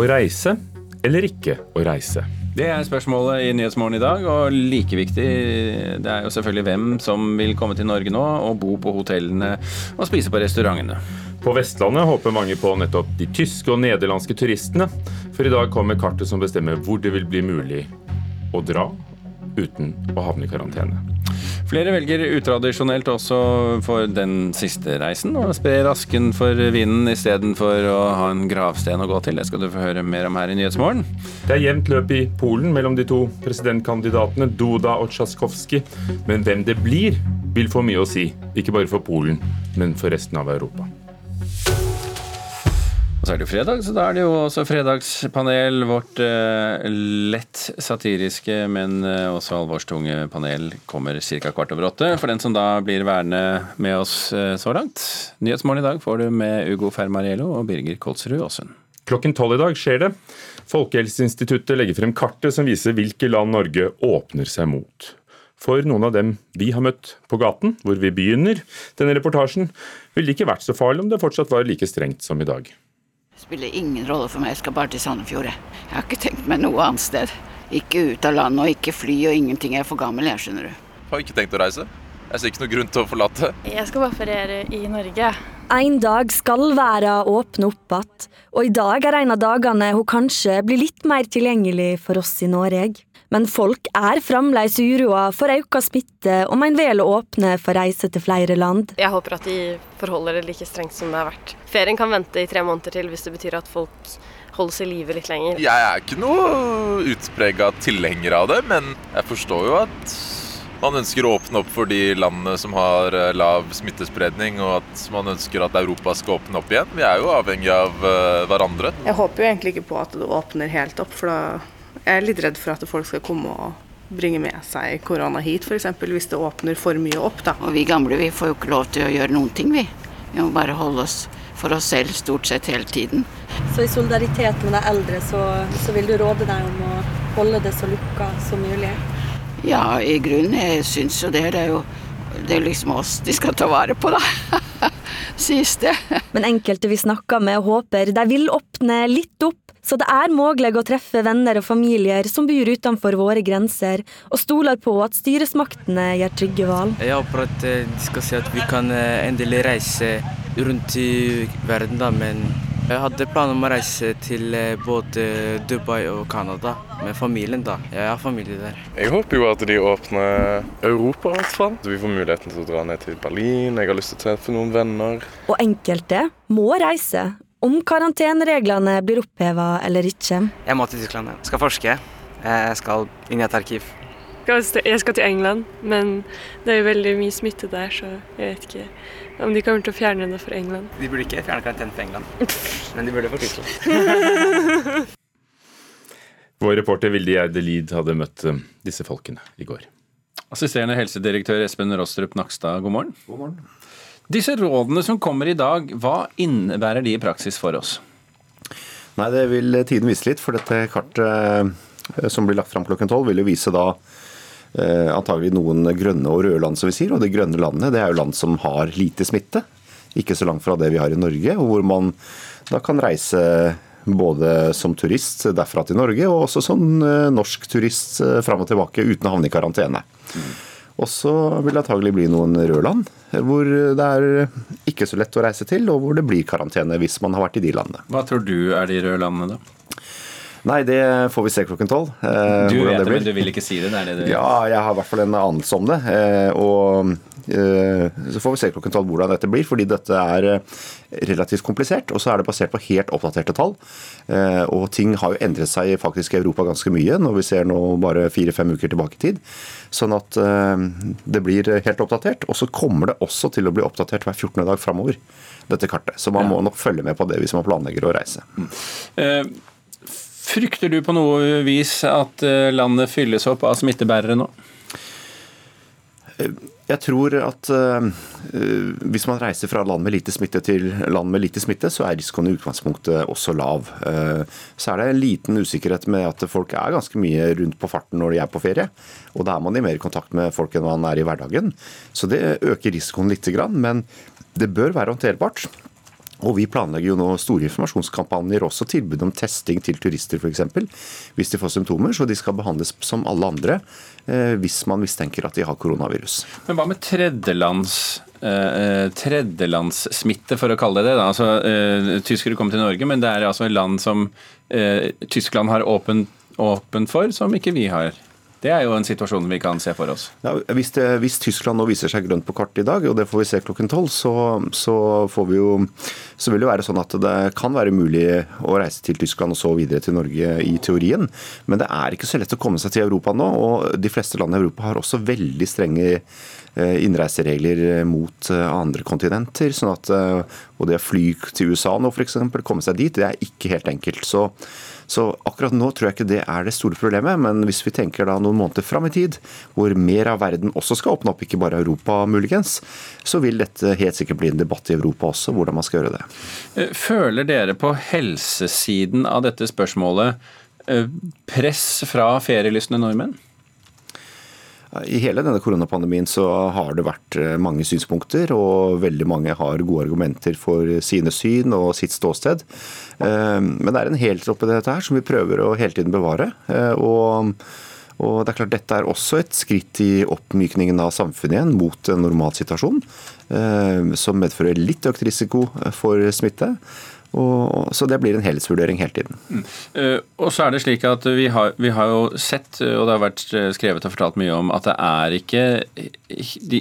Å reise eller ikke å reise? Det er spørsmålet i Nyhetsmorgen i dag, og like viktig det er jo selvfølgelig hvem som vil komme til Norge nå og bo på hotellene og spise på restaurantene. På Vestlandet håper mange på nettopp de tyske og nederlandske turistene, for i dag kommer kartet som bestemmer hvor det vil bli mulig å dra uten å havne i karantene. Flere velger utradisjonelt også for den siste reisen, og sprer asken for vinden istedenfor å ha en gravsten å gå til. Det skal du få høre mer om her i Nyhetsmorgen. Det er jevnt løp i Polen mellom de to presidentkandidatene, Duda og Tsjaskovskij. Men hvem det blir, vil få mye å si. Ikke bare for Polen, men for resten av Europa. Så er det jo fredag, så da er det jo også fredagspanel. Vårt eh, lett satiriske, men eh, også alvorstunge panel kommer ca. kvart over åtte. For den som da blir værende med oss eh, så langt. Nyhetsmorgen i dag får du med Ugo Fermariello og Birger Kolsrud Aasund. Klokken tolv i dag skjer det. Folkehelseinstituttet legger frem kartet som viser hvilke land Norge åpner seg mot. For noen av dem vi har møtt på gaten, hvor vi begynner denne reportasjen, ville det ikke vært så farlig om det fortsatt var like strengt som i dag. Det spiller ingen rolle for meg, jeg skal bare til Sandefjord. jeg. Har ikke tenkt meg noe annet sted. Ikke ut av landet og ikke fly og ingenting. Jeg er for gammel, jeg, skjønner du. Har ikke tenkt å reise. Jeg ser ikke noe grunn til å forlate. Jeg skal bare feriere i Norge. En dag skal verden åpne opp igjen, og i dag er en av dagene hun kanskje blir litt mer tilgjengelig for oss i Norge. Men folk er fremdeles uroa for økt smitte om en vel å åpne for reise til flere land. Jeg håper at de forholder det like strengt som det har vært. Ferien kan vente i tre måneder til hvis det betyr at folk holdes i live litt lenger. Jeg er ikke noe utprega tilhenger av det, men jeg forstår jo at man ønsker å åpne opp for de landene som har eh, lav smittespredning, og at man ønsker at Europa skal åpne opp igjen. Vi er jo avhengig av uh, hverandre. Jeg håper jo egentlig ikke på at det åpner helt opp, for da jeg er litt redd for at folk skal komme og bringe med seg korona hit, f.eks. hvis det åpner for mye opp. da. Og vi gamle vi får jo ikke lov til å gjøre noen ting, vi. Vi må bare holde oss for oss selv stort sett hele tiden. Så i solidaritet med de eldre, så, så vil du råde deg om å holde det så lukka som mulig? Ja, i grunnen. Jeg syns jo det. Det er jo det er liksom oss de skal ta vare på, da. Sies det. Men enkelte vi snakker med, håper de vil åpne litt opp så det er mulig å treffe venner og familier som bor utenfor våre grenser, og stoler på at styresmaktene gjør trygge valg. Jeg håper at eh, de skal si at vi kan eh, endelig reise rundt i verden, da, men jeg hadde planer om å reise til eh, både Dubai og Canada med familien. da. Jeg har familie der. Jeg håper jo at de åpner Europa, i hvert fall. Så vi får muligheten til å dra ned til Berlin. Jeg har lyst til å treffe noen venner. Og enkelte må reise om karantenereglene blir oppheva eller ikke. Jeg må til Tyskland. Jeg skal forske. Jeg skal inn i et arkiv. Jeg skal til England, men det er jo veldig mye smitte der, så jeg vet ikke om de kommer til å fjerne det for England. De burde ikke fjerne karantenen for England, men de burde for Tyskland. Vår reporter Vilde Gjerde Lid hadde møtt eh, disse folkene i går. Assisterende helsedirektør Espen Rostrup Nakstad, god morgen. God morgen. Disse rådene som kommer i dag, hva innebærer de i praksis for oss? Nei, Det vil tiden vise litt, for dette kartet eh, som blir lagt fram klokken tolv, vil jo vise da eh, antagelig noen grønne og røde land, som vi sier. Og de grønne landene det er jo land som har lite smitte. Ikke så langt fra det vi har i Norge, og hvor man da kan reise både som turist derfra til Norge, og også som eh, norsk turist fram og tilbake uten å havne i karantene. Mm. Og så vil det antagelig bli noen røde land hvor det er ikke så lett å reise til, og hvor det blir karantene hvis man har vært i de landene. Hva tror du er de røde landene, da? Nei, det får vi se klokken tolv. Eh, du vet det, men du vil ikke si det? det, det ja, jeg har i hvert fall en anelse om det. Eh, og så får vi se klokken tolv hvordan dette blir, fordi dette er eh, relativt komplisert. Og så er det basert på helt oppdaterte tall. Eh, og ting har jo endret seg faktisk i Europa ganske mye, når vi ser nå bare fire-fem uker tilbake i tid. Sånn at eh, det blir helt oppdatert. Og så kommer det også til å bli oppdatert hver 14. dag framover, dette kartet. Så man må nok følge med på det hvis man planlegger å reise. Mm. Frykter du på noe vis at eh, landet fylles opp av smittebærere nå? Jeg tror at uh, hvis man reiser fra land med lite smitte til land med lite smitte, så er risikoen i utgangspunktet også lav. Uh, så er det en liten usikkerhet med at folk er ganske mye rundt på farten når de er på ferie. Og da er man i mer kontakt med folk enn man er i hverdagen. Så det øker risikoen litt, men det bør være håndterbart. Og Vi planlegger jo nå store informasjonskampanjer, også tilbud om testing til turister f.eks. Hvis de får symptomer, så de skal behandles som alle andre eh, hvis man mistenker at de har koronavirus. Men hva med tredjelands Uh, tredjelandssmitte, for å kalle det det. Altså, tyskere kommer til Norge, men det er altså land som Tyskland har åpent åpen for, som ikke vi har. Det er jo en situasjon vi kan se for oss. Ja, hvis, det, hvis, Tyskland nå viser seg grønt på kartet i dag, og det får vi se klokken tolv, så, så, så, vil det være sånn at det kan være mulig å reise til Tyskland og så videre til Norge i teorien. Men det er ikke så lett å komme seg til Europa nå, og de fleste land i Europa har også veldig strenge eh, innreiseregler mot eh, andre kontinenter. sånn at eh, og det å fly til USA nå f.eks., komme seg dit, det er ikke helt enkelt. Så så akkurat nå tror jeg ikke det er det store problemet, men hvis vi tenker da noen måneder fram i tid, hvor mer av verden også skal åpne opp, ikke bare Europa muligens, så vil dette helt sikkert bli en debatt i Europa også, hvordan man skal gjøre det. Eh, føler dere på helsesiden av dette spørsmålet eh, press fra ferielystne nordmenn? I hele denne koronapandemien så har det vært eh, mange synspunkter, og veldig mange har gode argumenter for sine syn og sitt ståsted. Eh, men det er en heltropp oppi dette her som vi prøver å hele tiden bevare. Eh, og og det er klart Dette er også et skritt i oppmykningen av samfunnet igjen mot en normalsituasjon, som medfører litt økt risiko for smitte. Og, så det blir en helhetsvurdering hele tiden. Mm. Uh, og så er det slik at vi har, vi har, jo sett, og det har vært eh, skrevet og fortalt mye om, at det er ikke de,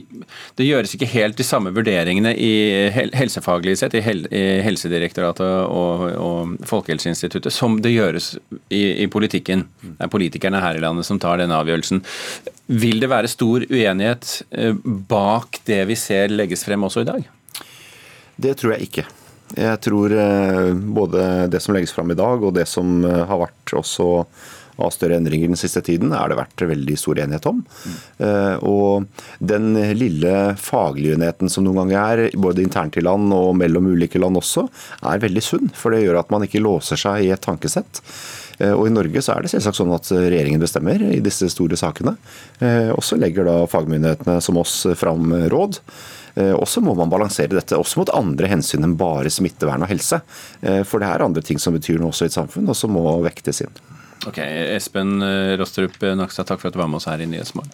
Det gjøres ikke helt de samme vurderingene i helsefaglig sett i, hel, i Helsedirektoratet og, og, Folkehelseinstituttet som det gjøres i, i politikken. Det er politikerne her i landet som tar denne avgjørelsen. Vil det være stor uenighet eh, bak det vi ser legges frem også i dag? Det tror jeg ikke. Jeg tror eh, både det som legges fram i dag og det som eh, har vært også av større endringer den siste tiden, er det vært veldig stor enighet om. Mm. Og den lille faglige uenigheten som noen ganger er, både internt i land og mellom ulike land også, er veldig sunn. For det gjør at man ikke låser seg i et tankesett. Og I Norge så er det selvsagt sånn at regjeringen bestemmer i disse store sakene. Og så legger da fagmyndighetene som oss fram råd. Eh, og så må man balansere dette også mot andre hensyn enn bare smittevern og helse. Eh, for det er andre ting som betyr noe også i et samfunn, og som må vektes inn. Ok, Espen eh, Rostrup Nakstad, takk for at du var med oss her i Nyhetsmorgen.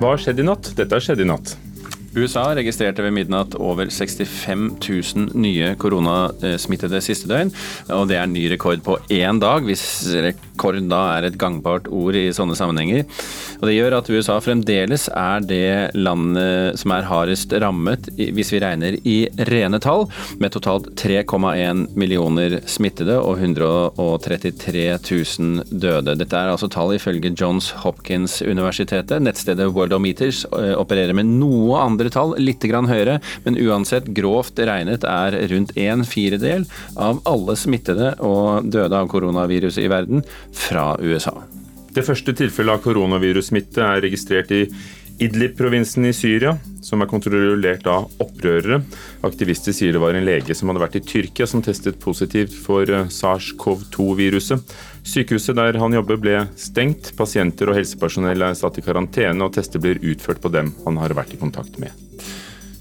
Hva har skjedd i natt? Dette har skjedd i natt. USA registrerte ved midnatt over 65 000 nye koronasmittede siste døgn. Og det er ny rekord på én dag, hvis rekord da er et gangbart ord i sånne sammenhenger. Og Det gjør at USA fremdeles er det landet som er hardest rammet, hvis vi regner i rene tall, med totalt 3,1 millioner smittede og 133 000 døde. Dette er altså tall ifølge Johns Hopkins-universitetet. Nettstedet Worldometers eh, opererer med noe andre tall, litt høyere, men uansett grovt regnet er rundt en firedel av alle smittede og døde av koronaviruset i verden fra USA. Det første tilfellet av koronavirussmitte er registrert i Idlib-provinsen i Syria, som er kontrollert av opprørere. Aktivister sier det var en lege som hadde vært i Tyrkia som testet positivt for eh, SARS-CoV-2-viruset. Sykehuset der han jobber ble stengt. Pasienter og helsepersonell er satt i karantene, og tester blir utført på dem han har vært i kontakt med.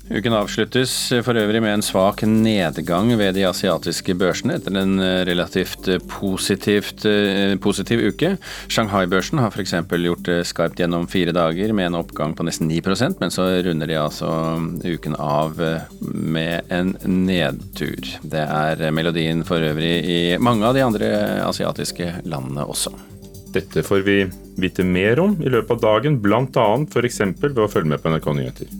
Uken avsluttes for øvrig med en svak nedgang ved de asiatiske børsene etter en eh, relativt eh, positivt, eh, positiv uke. Shanghai-børsen har f.eks. gjort det skarpt gjennom fire dager med en oppgang på nesten 9% men så runder de altså uken av med en nedtur. Det er melodien for øvrig i mange av de andre asiatiske landene også. Dette får vi vite mer om i løpet av dagen, bl.a. f.eks. ved å følge med på NRK Nyheter.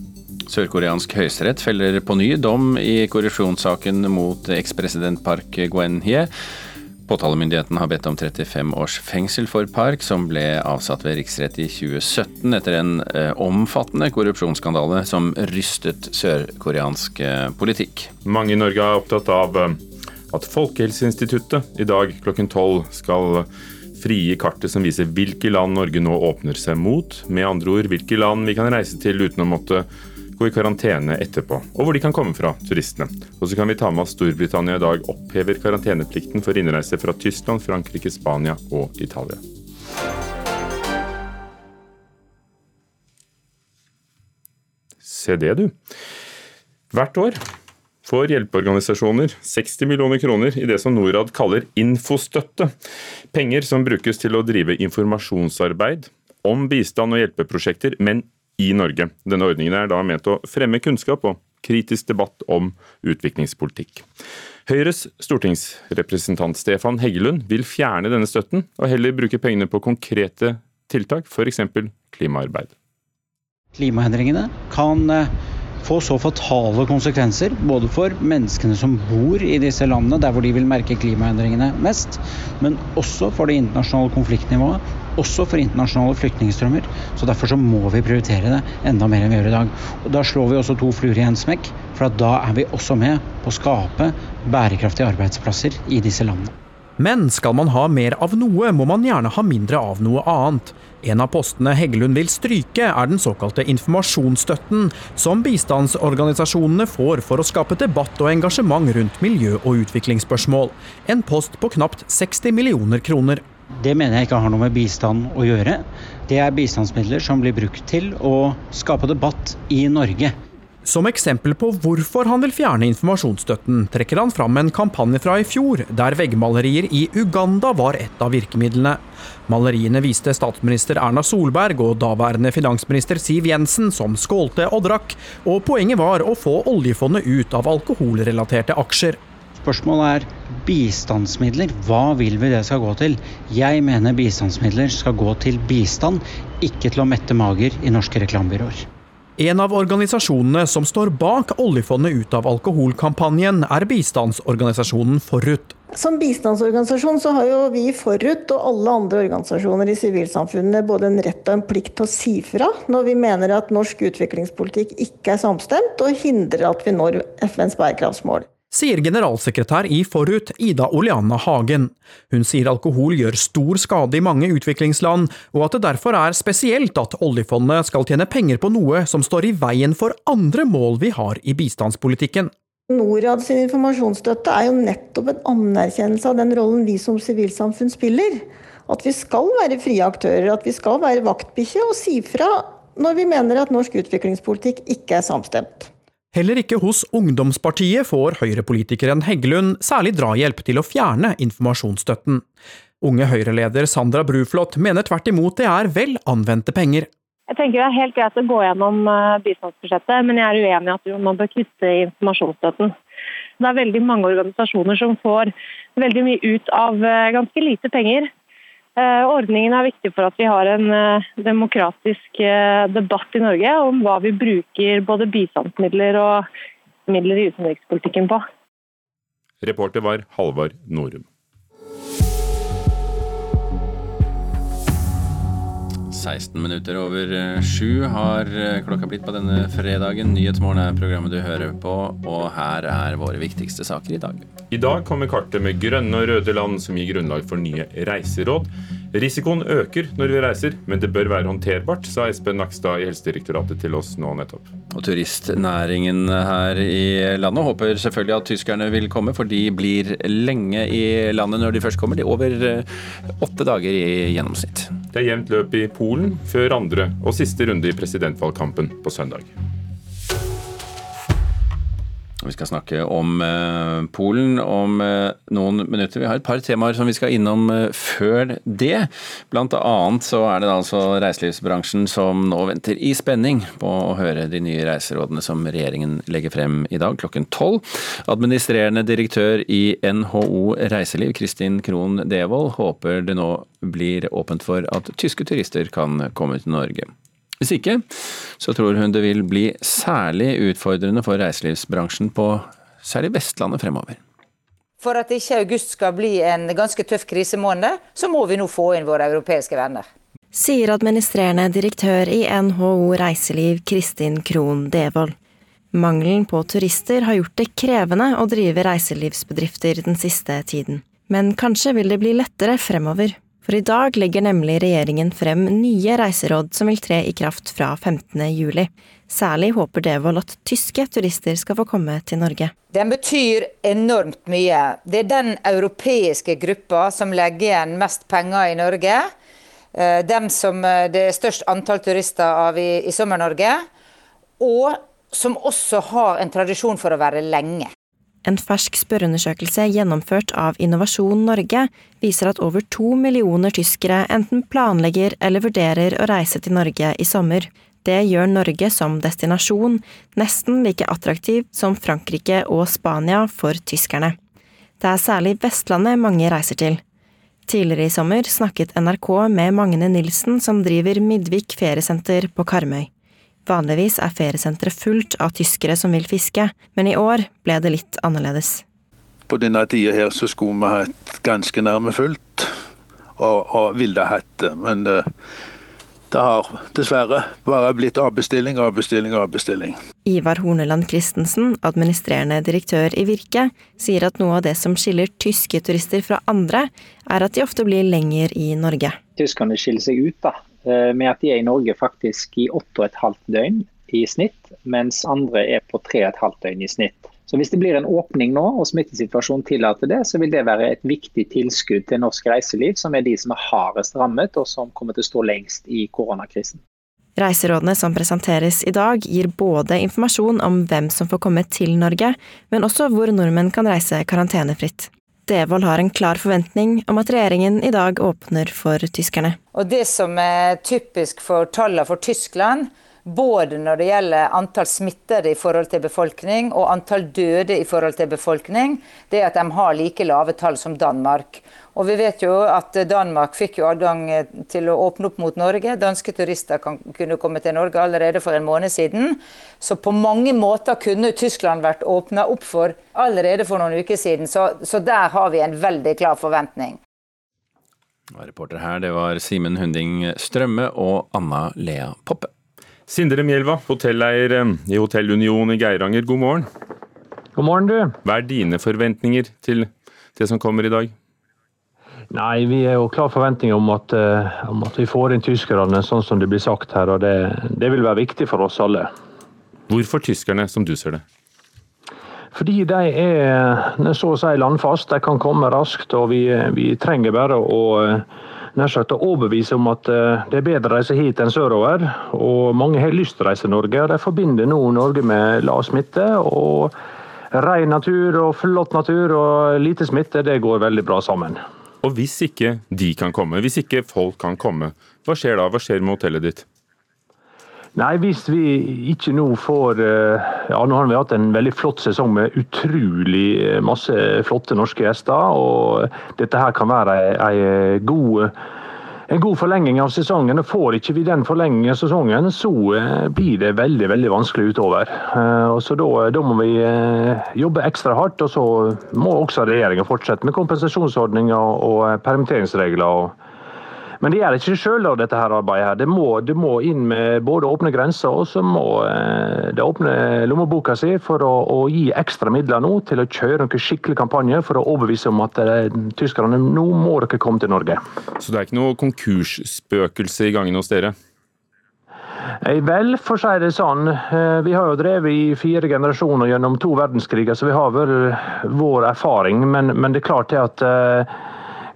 Sørkoreansk høyesterett feller på ny dom i korrupsjonssaken mot ekspresident Park Geun-hye. Påtalemyndigheten har bedt om 35 års fengsel for Park, som ble avsatt ved riksrett i 2017 etter en eh, omfattende korrupsjonsskandale som rystet sørkoreansk eh, politikk. Mange i Norge er opptatt av eh, at Folkehelseinstituttet i dag klokken tolv skal frie kartet som viser hvilke land Norge nå åpner seg mot. Med andre ord hvilke land vi kan reise til uten å måtte gå i karantene etterpå, og hvor de kan komme fra, turistene. Og så kan vi ta med at Storbritannia i dag opphever karanteneplikten for innreise fra Tyskland, Frankrike, Spania og Italia. Se det, du. Hvert år får hjelpeorganisasjoner 60 millioner kroner i det som Norad kaller infostøtte. Penger som brukes til å drive informasjonsarbeid om bistand og hjelpeprosjekter, men i Norge. Denne ordningen er da ment å fremme kunnskap og kritisk debatt om utviklingspolitikk. Høyres stortingsrepresentant Stefan Heggelund vil fjerne denne støtten, og heller bruke pengene på konkrete tiltak, f.eks. klimaarbeid. Klimaendringene kan eh, få så fatale konsekvenser både for menneskene som bor i disse landene, der hvor de vil merke klimaendringene mest, men også for det internasjonale konfliktnivået, også for internasjonale flyktningstrømmer. Så Derfor så må vi prioritere det enda mer enn vi gjør i dag. Og Da slår vi også to fluer i en smekk, for da er vi også med på å skape bærekraftige arbeidsplasser i disse landene. Men skal man ha mer av noe, må man gjerne ha mindre av noe annet. En av postene Heggelund vil stryke, er den såkalte informasjonsstøtten, som bistandsorganisasjonene får for å skape debatt og engasjement rundt miljø- og utviklingsspørsmål. En post på knapt 60 millioner kroner. Det mener jeg ikke har noe med bistand å gjøre. Det er bistandsmidler som blir brukt til å skape debatt i Norge. Som eksempel på hvorfor han vil fjerne informasjonsstøtten, trekker han fram en kampanje fra i fjor, der veggmalerier i Uganda var et av virkemidlene. Maleriene viste statsminister Erna Solberg og daværende finansminister Siv Jensen som skålte og drakk, og poenget var å få oljefondet ut av alkoholrelaterte aksjer. Spørsmålet er bistandsmidler. Hva vil vi det skal gå til? Jeg mener bistandsmidler skal gå til bistand, ikke til å mette mager i norske reklamebyråer. En av organisasjonene som står bak oljefondet ut av alkoholkampanjen, er bistandsorganisasjonen Forut. Som bistandsorganisasjon så har jo vi Forut og alle andre organisasjoner i sivilsamfunnet både en rett og en plikt til å si fra når vi mener at norsk utviklingspolitikk ikke er samstemt og hindrer at vi når FNs bærekraftsmål sier generalsekretær i Forut, Ida Oleana Hagen. Hun sier alkohol gjør stor skade i mange utviklingsland, og at det derfor er spesielt at oljefondet skal tjene penger på noe som står i veien for andre mål vi har i bistandspolitikken. Norad sin informasjonsstøtte er jo nettopp en anerkjennelse av den rollen vi som sivilsamfunn spiller. At vi skal være frie aktører, at vi skal være vaktbikkje og si fra når vi mener at norsk utviklingspolitikk ikke er samstemt. Heller ikke hos ungdomspartiet får høyrepolitikeren Heggelund særlig drahjelp til å fjerne informasjonsstøtten. Unge Høyre-leder Sandra Bruflot mener tvert imot det er vel anvendte penger. Jeg tenker Det er helt greit å gå gjennom eh, bistandsbudsjettet, men jeg er uenig i at man bør kutte i informasjonsstøtten. Det er veldig mange organisasjoner som får veldig mye ut av eh, ganske lite penger. Eh, ordningen er viktig for at vi har en eh, demokratisk eh, debatt i Norge om hva vi bruker både bistandsmidler og midler i utenrikspolitikken på. Reporter var Halvard Norum. 16 minutter over sju har klokka blitt på denne fredagen. Nyhetsmorgen er programmet du hører på, og her er våre viktigste saker i dag. I dag kommer kartet med grønne og røde land som gir grunnlag for nye reiseråd. Risikoen øker når vi reiser, men det bør være håndterbart, sa Espen Nakstad i Helsedirektoratet til oss nå nettopp. Og Turistnæringen her i landet håper selvfølgelig at tyskerne vil komme, for de blir lenge i landet når de først kommer. De er over eh, åtte dager i gjennomsnitt. Det er jevnt løp i Polen før andre og siste runde i presidentvalgkampen på søndag. Vi skal snakke om eh, Polen om eh, noen minutter. Vi har et par temaer som vi skal innom eh, før det. Blant annet så er det altså reiselivsbransjen som nå venter i spenning på å høre de nye reiserådene som regjeringen legger frem i dag klokken tolv. Administrerende direktør i NHO Reiseliv, Kristin Krohn Devold, håper det nå blir åpent for at tyske turister kan komme til Norge. Hvis ikke, så tror hun det vil bli særlig utfordrende for reiselivsbransjen på særlig Vestlandet fremover. For at ikke august skal bli en ganske tøff krisemåned, så må vi nå få inn våre europeiske venner. Sier administrerende direktør i NHO Reiseliv Kristin Krohn Devold. Mangelen på turister har gjort det krevende å drive reiselivsbedrifter den siste tiden. Men kanskje vil det bli lettere fremover. For i dag legger nemlig regjeringen frem nye reiseråd som vil tre i kraft fra 15. juli. Særlig håper Devold at tyske turister skal få komme til Norge. Den betyr enormt mye. Det er den europeiske gruppa som legger igjen mest penger i Norge. Eh, dem som eh, det er størst antall turister av i, i Sommer-Norge. Og som også har en tradisjon for å være lenge. En fersk spørreundersøkelse gjennomført av Innovasjon Norge viser at over to millioner tyskere enten planlegger eller vurderer å reise til Norge i sommer. Det gjør Norge som destinasjon nesten like attraktiv som Frankrike og Spania for tyskerne. Det er særlig Vestlandet mange reiser til. Tidligere i sommer snakket NRK med Magne Nilsen som driver Midvik feriesenter på Karmøy. Vanligvis er feriesenteret fullt av tyskere som vil fiske, men i år ble det litt annerledes. På denne tida her så skulle vi hatt ganske nærme fullt, og, og ville hatt det. Men det, det har dessverre bare blitt avbestilling, avbestilling, avbestilling. Ivar Horneland Christensen, administrerende direktør i Virke, sier at noe av det som skiller tyske turister fra andre, er at de ofte blir lenger i Norge. Tyskerne skiller seg ut, da Eh, med at de er i Norge faktisk i 8,5 døgn i snitt, mens andre er på 3,5 døgn i snitt. Så Hvis det blir en åpning nå og smittesituasjonen tillater det, så vil det være et viktig tilskudd til norsk reiseliv, som er de som er hardest rammet og som kommer til å stå lengst i koronakrisen. Reiserådene som presenteres i dag gir både informasjon om hvem som får komme til Norge, men også hvor nordmenn kan reise karantenefritt. Devold har en klar forventning om at regjeringen i dag åpner for tyskerne. Og Det som er typisk for tallene for Tyskland, både når det gjelder antall smittede i forhold til befolkning og antall døde i forhold til befolkning, det er at de har like lave tall som Danmark. Og vi vet jo at Danmark fikk jo adgang til å åpne opp mot Norge. Danske turister kan, kunne komme til Norge allerede for en måned siden. Så på mange måter kunne Tyskland vært åpna opp for allerede for noen uker siden. Så, så der har vi en veldig klar forventning. Reporter her, det var Simen Hunding Strømme og Anna Lea Poppe. Sindre Mjelva, hotelleier eh, i Hotell Union i Geiranger, god morgen. God morgen, du. Hva er dine forventninger til det som kommer i dag? Nei, vi er jo klar forventning om at, uh, om at vi får inn tyskerne, sånn som det blir sagt her. og det, det, vil være viktig for oss alle. Hvorfor tyskerne, som du ser det? Fordi de er så å si landfast. De kan komme raskt. og Vi, vi trenger bare å nær sagt overbevise om at eh, det er bedre å reise hit enn sørover. Og mange har lyst til å reise til Norge. De forbinder nå Norge med lav smitte. og Ren natur og flott natur og lite smitte, det går veldig bra sammen. Og hvis ikke de kan komme, hvis ikke folk kan komme, hva skjer da? Hva skjer med hotellet ditt? Nei, Hvis vi ikke nå får eh, ja Nå har vi hatt en veldig flott sesong med utrolig eh, masse flotte norske gjester. og Dette her kan være ei god en god forlenging av sesongen. og Får ikke vi den forlengingen av sesongen, så eh, blir det veldig veldig vanskelig utover. Og så da, da, må vi eh, jobbe ekstra hardt. Og så må også regjeringa fortsette med kompensasjonsordninger og permitteringsregler. og men det gjør ikke sjøl, dette her arbeidet. her. Det må, det må, inn med både åpne grenser og så må eh, det åpne lommeboka si for å, å, gi ekstra midler nå til å kjøre noen skikkelig kampanje for å overbevise om at eh, tyskerne nå må dere komme til Norge. Så det er ikke noe konkursspøkelse i gangen hos dere? Eh, vel, for å si det sånn. Vi har jo drevet i fire generasjoner gjennom to verdenskriger, så vi har vel vår erfaring. Men, men det er klart det at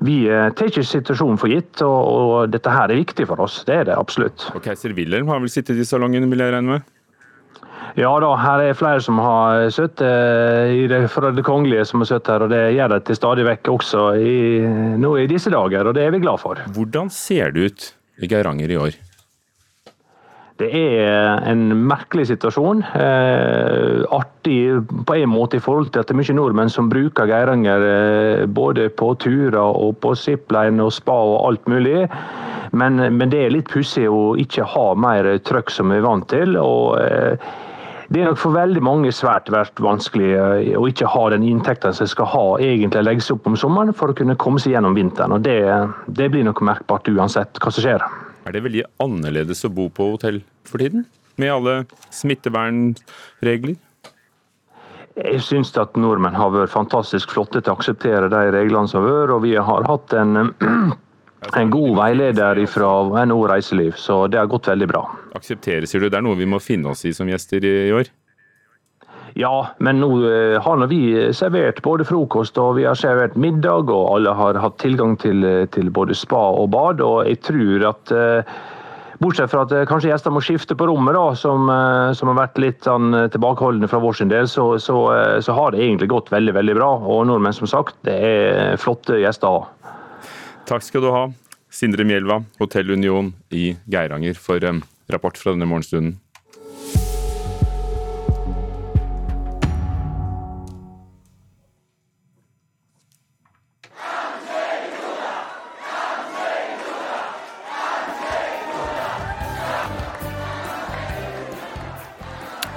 vi eh, tar ikke situasjonen for gitt, og, og, dette her er viktig for oss. Det er det absolutt. Og Keiser Wilhelm har vel sittet i salongen, vil jeg regne med? Ja da, her er flere som har sittet det, fra det kongelige som har sittet her, og det gjør de til stadig vekk også i, nå i disse dager, og det er vi glad for. Hvordan ser det ut i Geiranger i år? Det er en merkelig situasjon. Eh, artig på en måte i forhold til at det er mye nordmenn som bruker Geiranger eh, både på turer og på zipline og spa og alt mulig. Men, men det er litt pussig å ikke ha mer trøkk som vi er vant til. og eh, det er nok for veldig mange svært svært vanskelig eh, å ikke ha den inntekten som skal ha egentlig legges opp om sommeren for å kunne komme seg gjennom vinteren. og Det, det blir nok merkbart uansett hva som skjer. Er det veldig annerledes å bo på hotell for tiden? Med alle smittevernregler? Jeg syns at nordmenn har vært fantastisk flotte til å akseptere de reglene som har vært. Og vi har hatt en, en god veileder fra NHO Reiseliv, så det har gått veldig bra. Akseptere, sier du. Det er noe vi må finne oss i som gjester i år? Ja, men nå eh, har vi servert både frokost og vi har servert middag, og alle har hatt tilgang til, til både spa og bad. Og jeg tror at Bortsett fra at eh, kanskje gjester må skifte på rommet, da, som, eh, som har vært litt sånn, eh, tilbakeholdne fra vår sin del, så, så, så, har det egentlig gått veldig veldig bra. Og nordmenn, som sagt, det er flotte gjester. Takk skal du ha, Sindre Mjelva, Hotell Union i Geiranger, for rapport fra denne morgenstunden.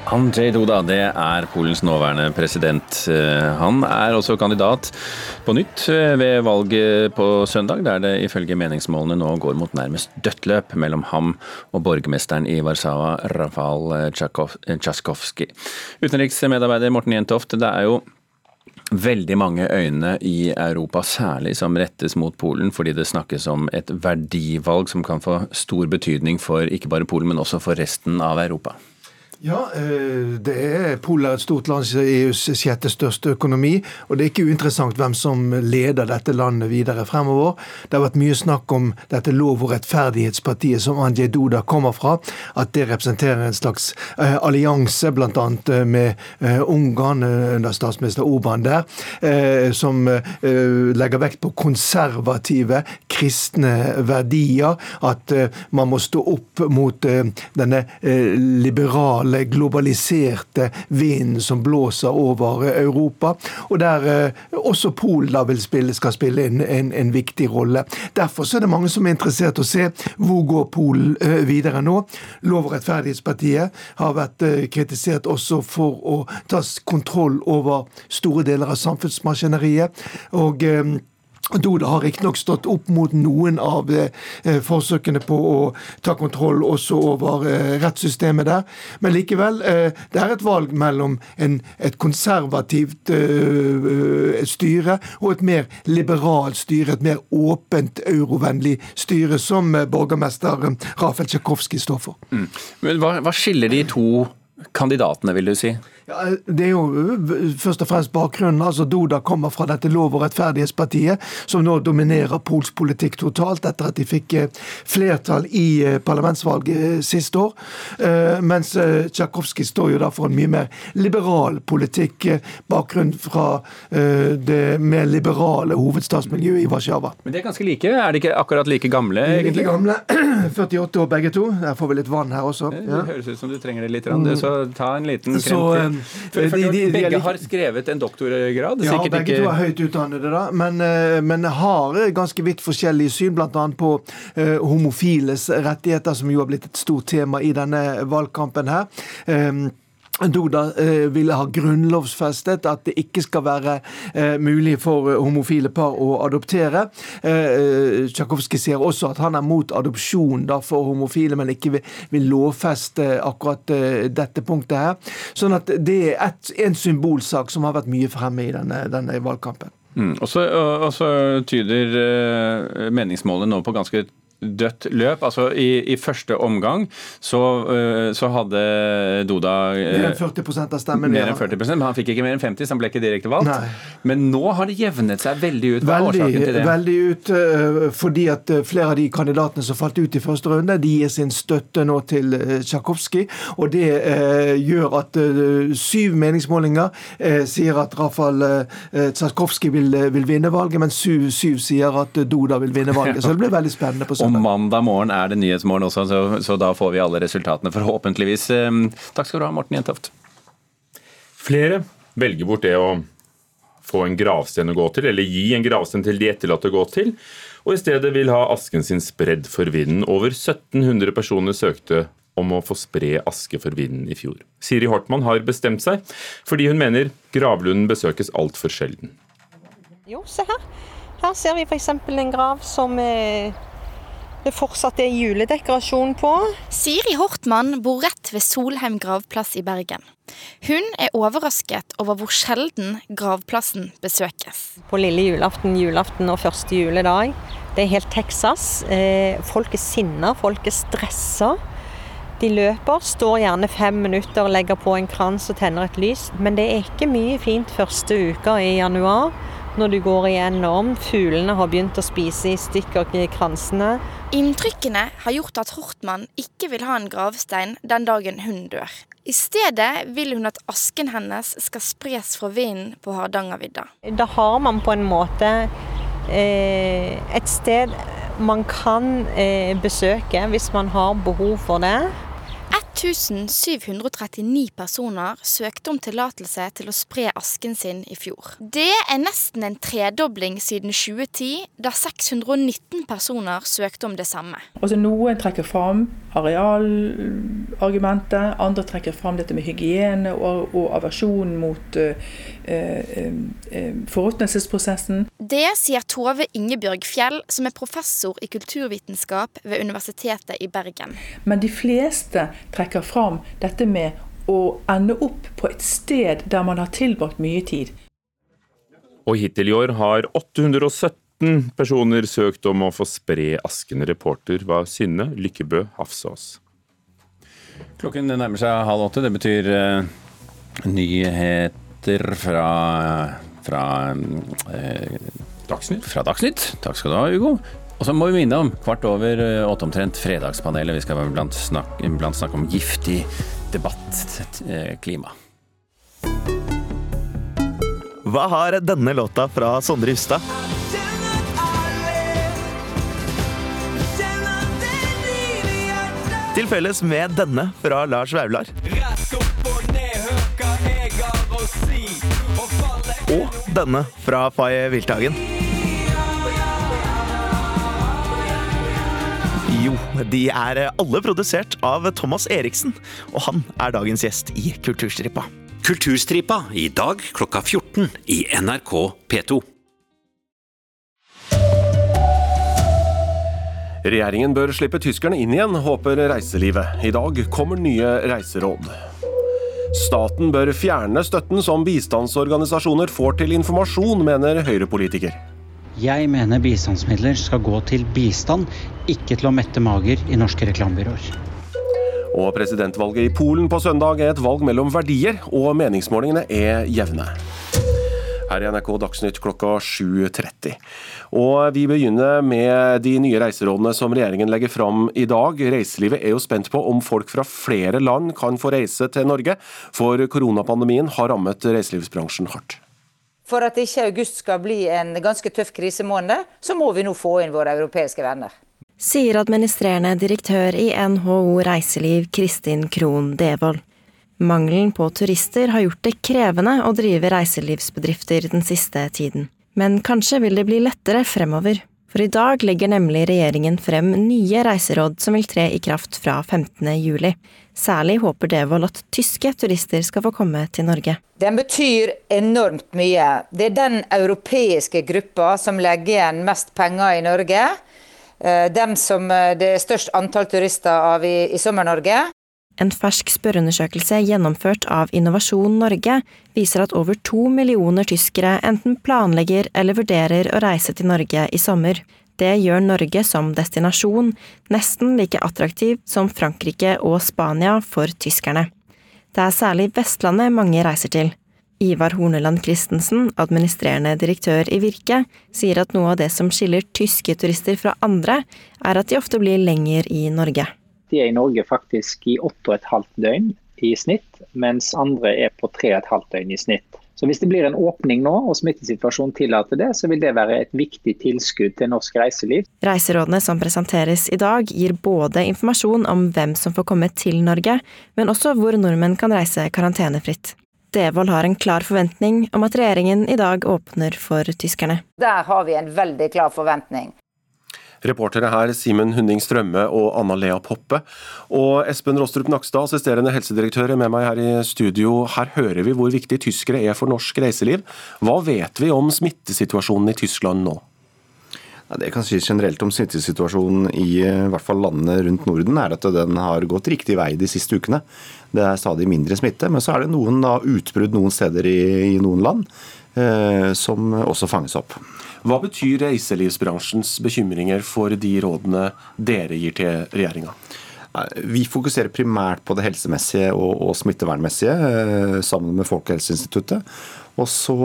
Andrzej Duda det er Polens nåværende president. Eh, han er også kandidat på nytt eh, ved valget på søndag, der det ifølge meningsmålene nå går mot nærmest dødt mellom ham og borgermesteren i Warszawa, Rafal Tsjaskovskij. Utenriksmedarbeider Morten Jentoft, det er jo veldig mange øyne i Europa særlig som rettes mot Polen, fordi det snakkes om et verdivalg som kan få stor betydning for ikke bare Polen, men også for resten av Europa. Ja, eh, det er Polen er et stort land, EUs sjette største økonomi. Og det er ikke uinteressant hvem som leder dette landet videre fremover. Det har vært mye snakk om dette lov- og rettferdighetspartiet som Andrzej Duda kommer fra. At det representerer en slags uh, allianse, bl.a. Uh, med uh, Ungarn under statsminister Oban der, som legger vekt på konservative, kristne verdier. At man må stå opp mot denne liberale globale, globaliserte vinden som blåser over Europa. Og der eh, også Polen spille, skal spille en, en, en, viktig rolle. Derfor er det mange som er interessert i å se hvor går Polen eh, videre nå. Lov- og rettferdighetspartiet har vært eh, kritisert også for å ta kontroll over store deler av samfunnsmaskineriet. og Doda har riktignok stått opp mot noen av eh, forsøkene på å ta kontroll også over eh, rettssystemet der. Men likevel, eh, det er et valg mellom en, et konservativt eh, styre og et mer liberalt styre, et mer åpent eurovennlig styre, som eh, borgermester Rafael Tsjajkovskij står for. Mm. Men hva, hva skiller de to kandidatene, vil du si? Ja, det er jo øh, først og fremst bakgrunnen. altså Duda kommer fra dette lov- og rettferdighetspartiet, som nå dominerer polsk politikk totalt, etter at de fikk øh, flertall i øh, parlamentsvalget siste år. Mens Tsjajkovskij står jo da for en mye mer liberal politikk, bakgrunn fra det mer liberale hovedstadsmiljøet i Warszawa. Men de er ganske like? Er de ikke akkurat like gamle? egentlig? Like gamle. 48 år begge to. Der får vi litt vann her også. Ja. Det høres ut som du trenger det litt. Så ta en liten krem til. For de, de, begge har skrevet en doktorgrad? Ja, begge ikke... to er høyt utdannede, da, men, eh, men har ganske vidt forskjellige syn, bl.a. på uh, homofiles rettigheter, som jo har blitt et stort tema i denne valgkampen her. Um, Duda eh, ville ha grunnlovsfestet at det ikke skal være eh, mulig for eh, homofile par å adoptere. Eh, Tsjajkovskij sier også at han er mot adopsjon for homofile, men ikke vil, lovfeste akkurat dette punktet her. Sånn at det er et, en symbolsak som har vært mye fremme i denne, denne valgkampen. Mm. Og så tyder meningsmålene nå på ganske dødt løp. Altså i, i første omgang så, uh, så, hadde Doda uh, Mer enn 40 av stemmen. Mer enn 40 Men han fikk ikke mer enn 50, så han ble ikke direkte valgt. Nei. Men nå har det jevnet seg veldig ut. Hva er årsaken til det? Veldig ut uh, fordi at flere av de kandidatene som falt ut i første runde, de gir sin støtte nå til Tsjajkovskij. Og det gjør at syv meningsmålinger sier at Rafal Tsjajkovskij vil, vil, vinne valget, mens syv, syv sier at Doda vil vinne valget. Så det blir veldig spennende på søndag. Og mandag morgen er det Nyhetsmorgen også, så, så, da får vi alle resultatene, forhåpentligvis. Takk skal du ha, Morten Jentoft. Flere velger bort det å få en gravsten å gå til, eller gi en gravsten til de etterlatte å gå til, og i stedet vil ha asken sin spredd for vinden. Over 1700 personer søkte om å få spre aske for vinden i fjor. Siri Hortmann har bestemt seg, fordi hun mener gravlunden besøkes altfor sjelden. Jo, se her. Her ser vi f.eks. en grav som er det fortsatt er juledekorasjon på. Siri Hortmann bor rett ved Solheim gravplass i Bergen. Hun er overrasket over hvor sjelden gravplassen besøkes. På lille julaften, julaften og første juledag. Det er helt Texas. Eh, folk er sinna, folk er stressa. De løper, står gjerne fem minutter, legger på en krans og tenner et lys. Men det er ikke mye fint første uka i januar. Når du går igjennom. Fuglene har begynt å spise i stykker kransene. Inntrykkene har gjort at Hortmann ikke vil ha en gravstein den dagen hun dør. I stedet vil hun at asken hennes skal spres fra vinden på Hardangervidda. Da har man på en måte eh, et sted man kan eh, besøke hvis man har behov for det. 1739 personer søkte om tillatelse til å spre asken sin i fjor. Det er nesten en tredobling siden 2010, da 619 personer søkte om det samme. Altså Noen trekker fram arealargumentet, andre trekker fram dette med hygiene og, og aversjon mot uh, forråtnelsesprosessen. Det sier Tove Ingebjørg Fjell, som er professor i kulturvitenskap ved Universitetet i Bergen. Men de fleste trekker fram dette med å ende opp på et sted der man har tilbrakt mye tid. Og hittil i år har 817 personer søkt om å få spre asken. Reporter var Synne Lykkebø Hafsås. Klokken nærmer seg halv åtte. Det betyr uh, nyheter fra, fra eh, Dagsnytt. Fra Dagsnytt. Takk skal du ha, Hugo. Og så må vi minne om kvart over åtte omtrent Fredagspanelet. Vi skal blant snakke, blant snakke om giftig debatt, klima. Hva har denne låta fra Sondre Justad? Til felles med denne fra Lars Vaular. Og denne fra Faye Wilthagen. Jo, de er alle produsert av Thomas Eriksen, og han er dagens gjest i Kulturstripa. Kulturstripa i dag klokka 14 i NRK P2. Regjeringen bør slippe tyskerne inn igjen, håper reiselivet. I dag kommer nye reiseråd. Staten bør fjerne støtten som bistandsorganisasjoner får til informasjon, mener Høyre-politiker. Jeg mener bistandsmidler skal gå til bistand, ikke til å mette mager i norske reklamebyråer. Og presidentvalget i Polen på søndag er et valg mellom verdier, og meningsmålingene er jevne. Her i NRK Dagsnytt klokka 7.30. Og vi begynner med de nye reiserådene som regjeringen legger fram i dag. Reiselivet er jo spent på om folk fra flere land kan få reise til Norge, for koronapandemien har rammet reiselivsbransjen hardt. For at ikke august skal bli en ganske tøff krisemåned, så må vi nå få inn våre europeiske venner. Sier administrerende direktør i NHO Reiseliv Kristin Krohn Devold. Mangelen på turister har gjort det krevende å drive reiselivsbedrifter den siste tiden. Men kanskje vil det bli lettere fremover. For i dag legger nemlig regjeringen frem nye reiseråd som vil tre i kraft fra 15. juli. Særlig håper Devold at tyske turister skal få komme til Norge. Den betyr enormt mye. Det er den europeiske gruppa som legger igjen mest penger i Norge. Dem som det er størst antall turister av i, i Sommer-Norge. En fersk spørreundersøkelse gjennomført av Innovasjon Norge viser at over to millioner tyskere enten planlegger eller vurderer å reise til Norge i sommer. Det gjør Norge som destinasjon nesten like attraktiv som Frankrike og Spania for tyskerne. Det er særlig Vestlandet mange reiser til. Ivar Horneland Christensen, administrerende direktør i Virke, sier at noe av det som skiller tyske turister fra andre, er at de ofte blir lenger i Norge. De er i Norge faktisk i 8,5 døgn i snitt, mens andre er på 3,5 døgn i snitt. Så Hvis det blir en åpning nå, og smittesituasjonen tillater det, så vil det være et viktig tilskudd til norsk reiseliv. Reiserådene som presenteres i dag, gir både informasjon om hvem som får komme til Norge, men også hvor nordmenn kan reise karantenefritt. Devold har en klar forventning om at regjeringen i dag åpner for tyskerne. Der har vi en veldig klar forventning. Reportere her Simen Hunding Strømme og Anna Lea Poppe. Og Espen Rostrup Nakstad, assisterende helsedirektør, er med meg her i studio. Her hører vi hvor viktig tyskere er for norsk reiseliv. Hva vet vi om smittesituasjonen i Tyskland nå? Det kan sies generelt om smittesituasjonen i, i hvert fall landene rundt Norden, er at den har gått riktig vei de siste ukene. Det er stadig mindre smitte, men så er det noen da, utbrudd noen steder i, i noen land eh, som også fanges opp. Hva betyr reiselivsbransjens bekymringer for de rådene dere gir til regjeringa? Vi fokuserer primært på det helsemessige og, og smittevernmessige eh, sammen med Folkehelseinstituttet. Og så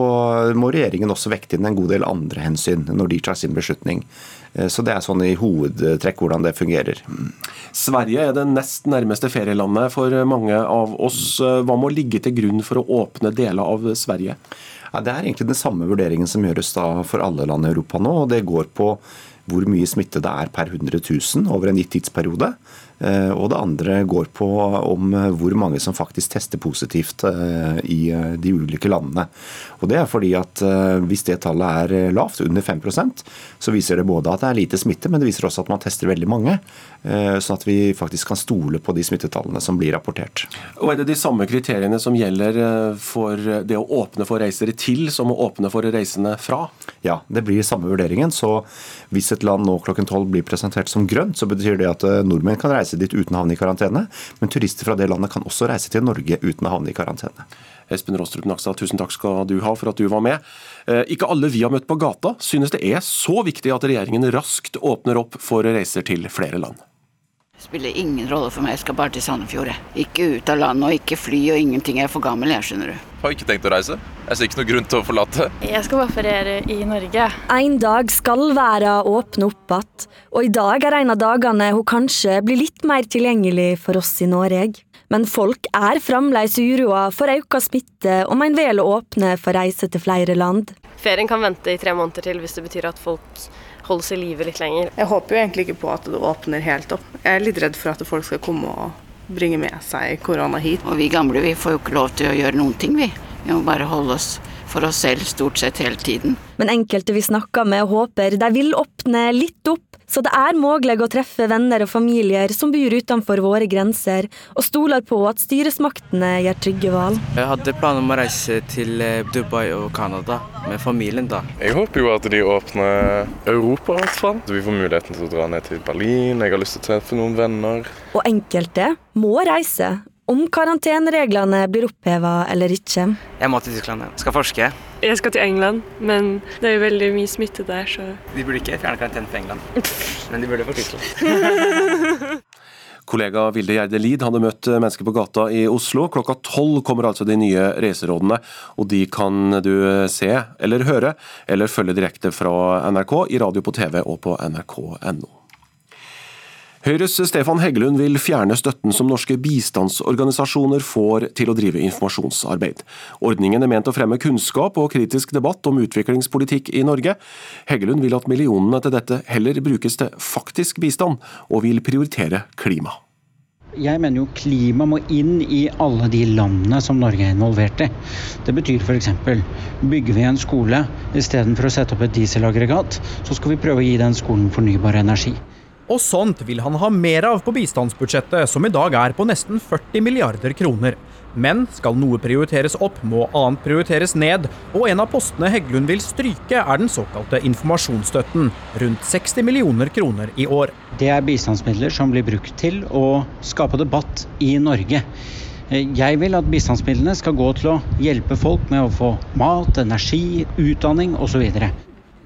må regjeringen også vekte inn en god del andre hensyn når de tar sin beslutning. Eh, så det er sånn i hovedtrekk hvordan det fungerer. Sverige er det nest nærmeste ferielandet for mange av oss. Hva må ligge til grunn for å åpne deler av Sverige? Ja, det er egentlig den samme vurderingen som gjøres for alle land i Europa nå. og Det går på hvor mye smitte det er per 100 000 over en gitt tidsperiode. Eh, og det andre går på om hvor mange som faktisk tester positivt eh, i eh, de ulike landene. Og Det er fordi at hvis det tallet er lavt, under 5% så viser det både at det er lite smitte, men det viser også at man tester veldig mange. Sånn at vi faktisk kan stole på de smittetallene som blir rapportert. Og Er det de samme kriteriene som gjelder for det å åpne for reisere til, som å åpne for reisende fra? Ja, det blir samme vurderingen. Så hvis et land nå klokken tolv blir presentert som grønt, så betyr det at nordmenn kan reise reise dit uten å havne i karantene. Men turister fra det landet kan også reise til Norge uten å havne i karantene. Espen Rostrup Nakstad, tusen takk skal du ha for at du var med. Eh, ikke alle vi har møtt på gata synes det er så viktig at regjeringen raskt åpner opp for reiser til flere land. Spiller ingen rolle for meg, jeg skal bare til Sandefjord. Ikke ut av landet og ikke fly og ingenting. Jeg er for gammel, jeg, skjønner du. Har ikke tenkt å reise. Jeg ser ikke noe grunn til å forlate. Jeg skal bare feriere i Norge. En dag skal verden åpne opp igjen, og i dag er en av dagene hun kanskje blir litt mer tilgjengelig for oss i Norge. Men folk er fremdeles uroa for økt smitte om en vel åpne for reise til flere land. Ferien kan vente i tre måneder til hvis det betyr at folk holdes i live litt lenger. Jeg håper jo egentlig ikke på at det åpner helt opp. Jeg er litt redd for at folk skal komme og bringe med seg korona hit. Og vi gamle vi får jo ikke lov til å gjøre noen ting, vi. Vi må bare holde oss for oss selv stort sett hele tiden. Men enkelte vi snakker med håper de vil åpne litt opp så det er mulig å treffe venner og familier som bor utenfor våre grenser, og stoler på at styresmaktene gjør trygge valg. Jeg hadde planer om å reise til eh, Dubai og Canada med familien da. Jeg håper jo at de åpner Europa, i hvert fall. Så vi får muligheten til å dra ned til Berlin. Jeg har lyst til å treffe noen venner. Og enkelte må reise, om karantenereglene blir oppheva eller ikke. Jeg må til Tyskland, jeg. Skal forske. Jeg skal til England, men det er jo veldig mye smitte der, så De burde ikke fjerne karantene for England, men de burde for Tyskland. Kollega Vilde Gjerde Lid hadde møtt mennesker på gata i Oslo. Klokka tolv kommer altså de nye reiserådene, og de kan du se eller høre, eller følge direkte fra NRK i radio på TV og på nrk.no. Høyres Stefan Heggelund vil fjerne støtten som norske bistandsorganisasjoner får til å drive informasjonsarbeid. Ordningen er ment å fremme kunnskap og kritisk debatt om utviklingspolitikk i Norge. Heggelund vil at millionene til dette heller brukes til faktisk bistand, og vil prioritere klima. Jeg mener jo klima må inn i alle de landene som Norge er involvert i. Det betyr f.eks. bygger vi en skole istedenfor å sette opp et dieselaggregat, så skal vi prøve å gi den skolen fornybar energi. Og sånt vil han ha mer av på bistandsbudsjettet, som i dag er på nesten 40 milliarder kroner. Men skal noe prioriteres opp, må annet prioriteres ned, og en av postene Heggelund vil stryke, er den såkalte informasjonsstøtten, rundt 60 millioner kroner i år. Det er bistandsmidler som blir brukt til å skape debatt i Norge. Jeg vil at bistandsmidlene skal gå til å hjelpe folk med å få mat, energi, utdanning osv.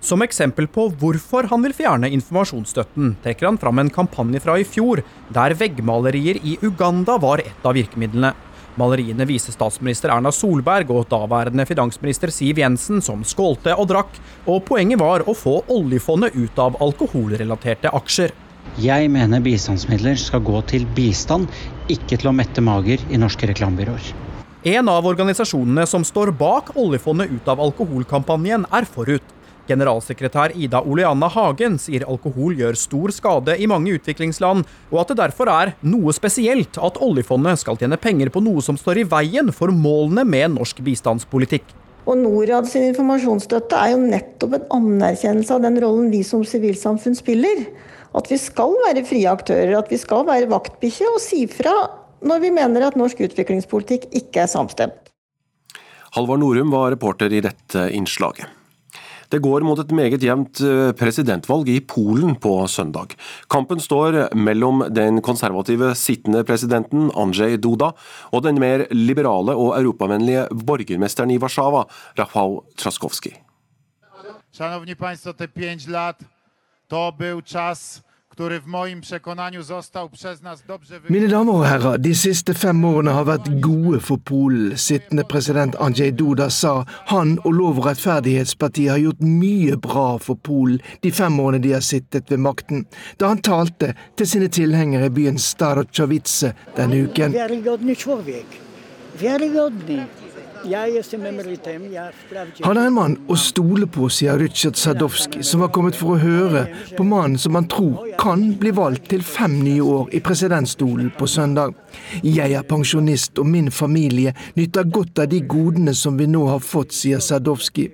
Som eksempel på hvorfor han vil fjerne informasjonsstøtten, trekker han fram en kampanje fra i fjor, der veggmalerier i Uganda var et av virkemidlene. Maleriene viser statsminister Erna Solberg og daværende finansminister Siv Jensen som skålte og drakk, og poenget var å få oljefondet ut av alkoholrelaterte aksjer. Jeg mener bistandsmidler skal gå til bistand, ikke til å mette mager i norske reklamebyråer. En av organisasjonene som står bak oljefondet ut av alkoholkampanjen, er Forut. Generalsekretær Ida Oleana Hagen sier alkohol gjør stor skade i mange utviklingsland, og at det derfor er noe spesielt at oljefondet skal tjene penger på noe som står i veien for målene med norsk bistandspolitikk. Og Norad sin informasjonsstøtte er jo nettopp en anerkjennelse av den rollen vi som sivilsamfunn spiller. At vi skal være frie aktører, at vi skal være vaktbikkje og si fra når vi mener at norsk utviklingspolitikk ikke er samstemt. Halvard Norum var reporter i dette innslaget. Det går mot et meget jevnt eh, presidentvalg i Polen på søndag. Kampen står mellom den konservative sittende presidenten Andrzej Duda og den mer liberale og europavennlige borgermesteren i Warszawa, Rafał Traskowski. Szanowni Państwo, te pięć lat to był czas który w moim przekonaniu został przez nas dobrze Mine damer og herrer, de siste fem årene har vært gode for Polen. Sittende president Andrzej Duda sa han og Lov- og rettferdighetspartiet har gjort mye bra for Polen de fem årene de har sittet ved makten, da han talte til sine tilhengere i byen Starochowice denne uken. Wiarygodny człowiek. Han er en mann å stole på, sier Rytsjat Sadowski, som har kommet for å høre på mannen som han tror kan bli valgt til fem nye år i presidentstolen på søndag. Jeg er pensjonist, og min familie nyter godt av de godene som vi nå har fått, sier Sadowski.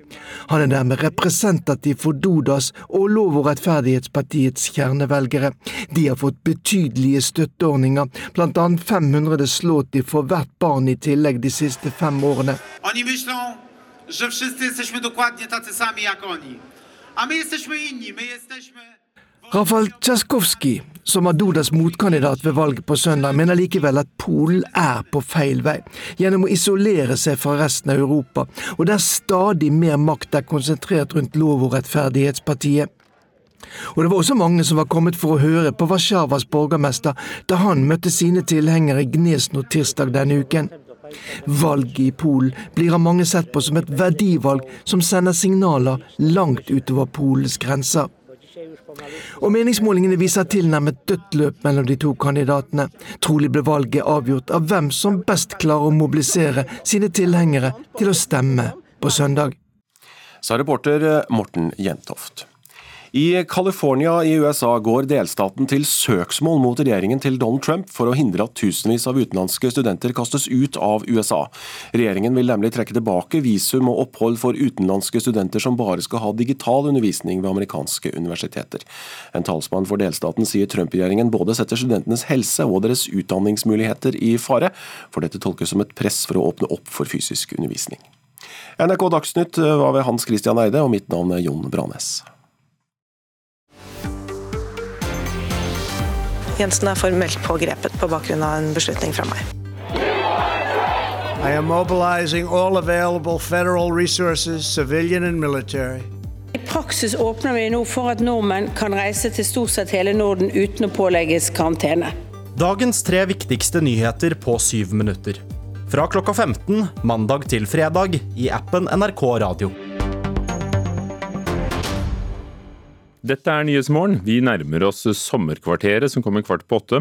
Han er dermed representativ for Dodas og Lov- og rettferdighetspartiets kjernevelgere. De har fått betydelige støtteordninger, bl.a. 500 slåti for hvert barn i tillegg de siste fem årene. Oni myślą, że wszyscy jesteśmy dokładnie tacy sami jak. Rafal Tsjaskowski, som var Dudas motkandidat ved valget på søndag, mener likevel at Polen er på feil vei, gjennom å isolere seg fra resten av Europa, og der stadig mer makt er konsentrert rundt Lov- og rettferdighetspartiet. Og det var også mange som var kommet for å høre på Warszawas borgermester da han møtte sine tilhengere i Gnesno tirsdag denne uken. Valget i Polen blir av mange sett på som et verdivalg som sender signaler langt utover Polens grenser. Og meningsmålingene viser tilnærmet dødt løp mellom de to kandidatene. Trolig ble valget avgjort av hvem som best klarer å mobilisere sine tilhengere til å stemme på søndag. Sa reporter Morten Jentoft. I California i USA går delstaten til søksmål mot regjeringen til Donald Trump for å hindre at tusenvis av utenlandske studenter kastes ut av USA. Regjeringen vil nemlig trekke tilbake visum og opphold for utenlandske studenter som bare skal ha digital undervisning ved amerikanske universiteter. En talsmann for delstaten sier Trump-regjeringen både setter studentenes helse og deres utdanningsmuligheter i fare, for dette tolkes som et press for å åpne opp for fysisk undervisning. NRK Dagsnytt var ved Hans Christian Eide, og mitt navn er Jon Branes. Jensen er formelt pågrepet på bakgrunn av en beslutning fra meg. I am mobilizing all available federal resources, civilian and military. I praksis åpner vi nå for at nordmenn kan reise til stort sett hele Norden uten å pålegges karantene. Dagens tre viktigste nyheter på syv minutter. Fra klokka 15 mandag til fredag i appen NRK Radio. Dette er Nyhetsmorgen. Vi nærmer oss sommerkvarteret som kommer kvart på åtte.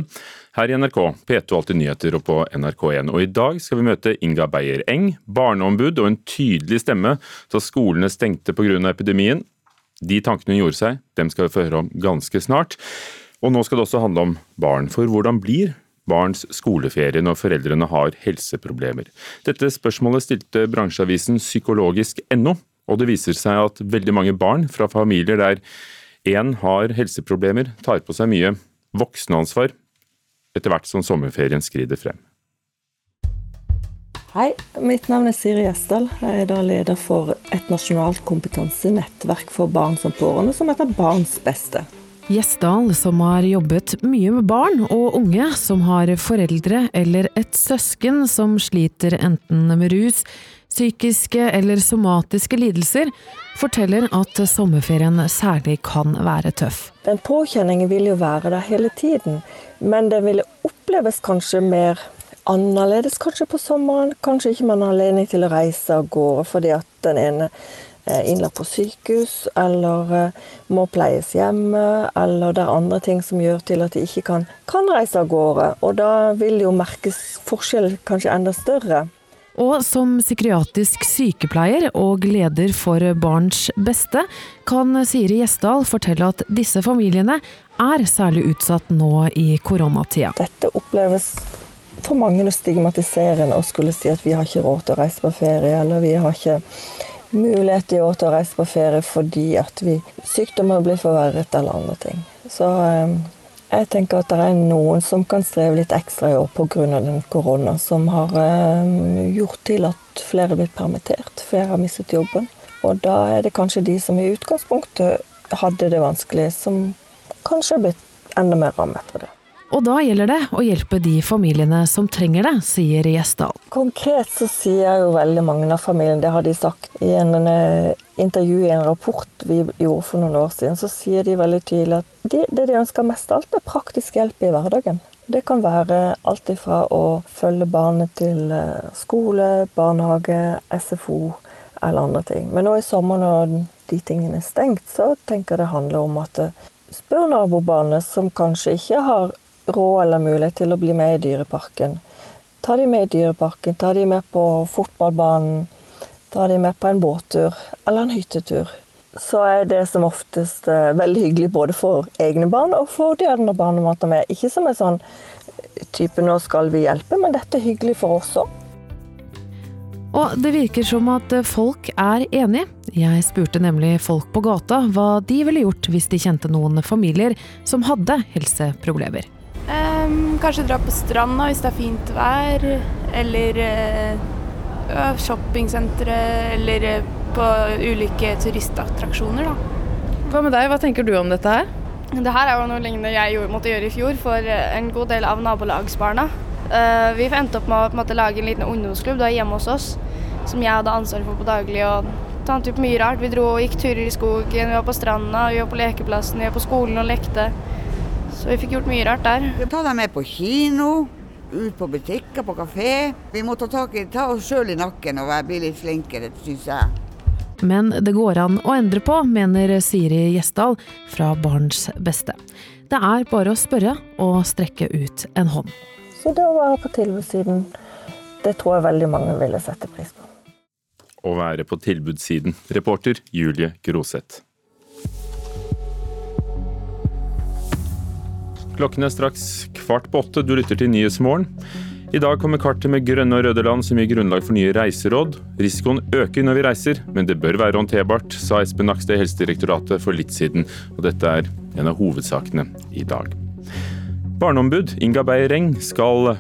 Her i NRK, P2 Alltid nyheter og på NRK1. Og i dag skal vi møte Inga Beyer Eng, barneombud og en tydelig stemme da skolene stengte pga. epidemien. De tankene hun gjorde seg, dem skal vi få høre om ganske snart. Og nå skal det også handle om barn. For hvordan blir barns skoleferie når foreldrene har helseproblemer? Dette spørsmålet stilte bransjeavisen psykologisk.no, og det viser seg at veldig mange barn fra familier der én har helseproblemer, tar på seg mye voksenansvar etter hvert som sommerferien skrider frem. Hei, mitt navn er Siri Gjesdal. Jeg er da leder for et nasjonalt kompetansenettverk for barn som pårørende, som heter Barns beste. Gjesdal, som har jobbet mye med barn og unge som har foreldre eller et søsken som sliter enten med rus, psykiske eller somatiske lidelser, forteller at sommerferien særlig kan være tøff. Den påkjenningen vil jo være der hele tiden, men den vil oppleves kanskje mer annerledes kanskje på sommeren. Kanskje ikke man har anledning til å reise av gårde fordi at den ene er innlagt på sykehus, eller eh, må pleies hjemme, eller det er andre ting som gjør til at de ikke kan, kan reise av gårde. Og da vil jo merkes forskjell kanskje enda større. Og som psykiatrisk sykepleier og leder for Barns beste, kan Siri Gjesdal fortelle at disse familiene er særlig utsatt nå i koronatida. Dette oppleves for mange stigmatiserende å skulle si at vi har ikke råd til å reise på ferie, eller vi har ikke mulighet i år til å reise på ferie fordi at vi sykdommer blir forverret eller andre ting. Så eh, jeg tenker at det er noen som kan streve litt ekstra i år pga. korona, som har eh, gjort til at flere er blitt permittert, flere har mistet jobben. Og da er det kanskje de som i utgangspunktet hadde det vanskelig, som kanskje er blitt enda mer rammet av det. Og da gjelder det å hjelpe de familiene som trenger det, sier Gjesdal. Konkret så sier jo veldig mange av familiene, det har de sagt i en eh, intervju i en rapport vi gjorde for noen år siden, så sier de veldig tydelig at de, det de ønsker mest av alt, er praktisk hjelp i hverdagen. Det kan være alt ifra å følge barnet til eh, skole, barnehage, SFO eller andre ting. Men nå i sommer når de tingene er stengt, så tenker jeg det handler om at eh, spør nabobarnet som kanskje ikke har råd eller mulighet til å bli med i Dyreparken. Ta de med i Dyreparken, ta de med på fotballbanen, ta de med på en båttur eller en hyttetur. Så er det som oftest eh, veldig hyggelig både for egne barn og for de andre barna man tar med. Ikke som en sånn type 'nå skal vi hjelpe', men dette er hyggelig for oss òg. Og det virker som at folk er enige. Jeg spurte nemlig folk på gata hva de ville gjort hvis de kjente noen familier som hadde helseproblemer. Um, kanskje dra på stranda hvis det er fint vær, eller uh, shoppingsentre, eller uh, på ulike turistattraksjoner, da. Hva med deg, hva tenker du om dette her? Det her er jo noe lignende jeg måtte gjøre i fjor for en god del av nabolagsbarna. Uh, vi endte opp med å måte, lage en liten ungdomsklubb da, hjemme hos oss, som jeg hadde ansvar for på daglig. og Tante opp mye rart. Vi dro og gikk turer i skogen, vi var på stranda, vi var på lekeplassen, vi var på skolen og lekte. Så vi fikk gjort mye rart der. Vi ta dem med på kino, ut på butikker, på kafé. Vi må ta, tak i, ta oss sjøl i nakken og bli litt flinkere, syns jeg. Men det går an å endre på, mener Siri Gjesdal fra Barns Beste. Det er bare å spørre og strekke ut en hånd. Så det å være på tilbudssiden, det tror jeg veldig mange ville sette pris på. Å være på tilbudssiden. Reporter Julie Groseth. Klokken er straks kvart på åtte. Du lytter til Nyhetsmorgen. I dag kommer kartet med grønne og røde land som gir grunnlag for nye reiseråd. Risikoen øker når vi reiser, men det bør være håndterbart, sa Espen Nakstad i Helsedirektoratet for litt siden. Og dette er en av hovedsakene i dag. Barneombud Inga Beyer-Reng skal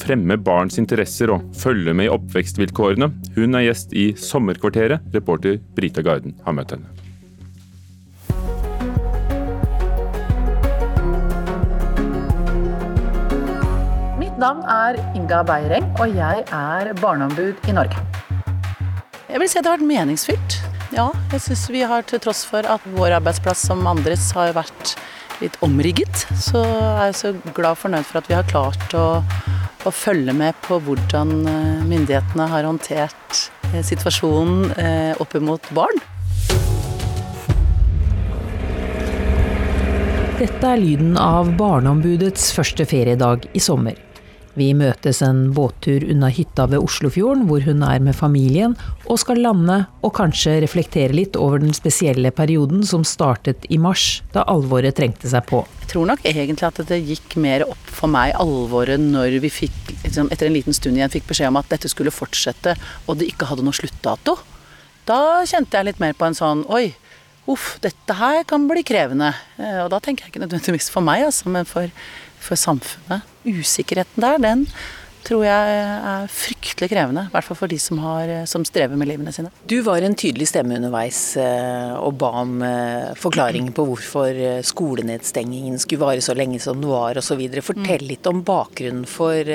fremme barns interesser og følge med i oppvekstvilkårene. Hun er gjest i Sommerkvarteret. Reporter Brita Garden har møtt henne. Mitt navn er Inga Beireng, og jeg er barneombud i Norge. Jeg vil si at det har vært meningsfylt. Ja, jeg syns vi har, til tross for at vår arbeidsplass som andres har vært litt omrigget, så er jeg så glad og fornøyd for at vi har klart å, å følge med på hvordan eh, myndighetene har håndtert eh, situasjonen eh, opp mot barn. Dette er lyden av Barneombudets første feriedag i sommer. Vi møtes en båttur unna hytta ved Oslofjorden, hvor hun er med familien, og skal lande og kanskje reflektere litt over den spesielle perioden som startet i mars, da alvoret trengte seg på. Jeg tror nok egentlig at det gikk mer opp for meg alvoret når vi fikk, liksom, etter en liten stund igjen fikk beskjed om at dette skulle fortsette, og det ikke hadde noe sluttdato. Da kjente jeg litt mer på en sånn oi, uff, dette her kan bli krevende. Eh, og da tenker jeg ikke nødvendigvis for meg, altså, men for for samfunnet. Usikkerheten der, den tror jeg er fryktelig krevende. I hvert fall for de som, har, som, strever med livene sine. Du var en tydelig stemme underveis eh, og ba om eh, forklaring på hvorfor eh, skolenedstengingen skulle vare så lenge som det var osv. Fortell litt om bakgrunnen for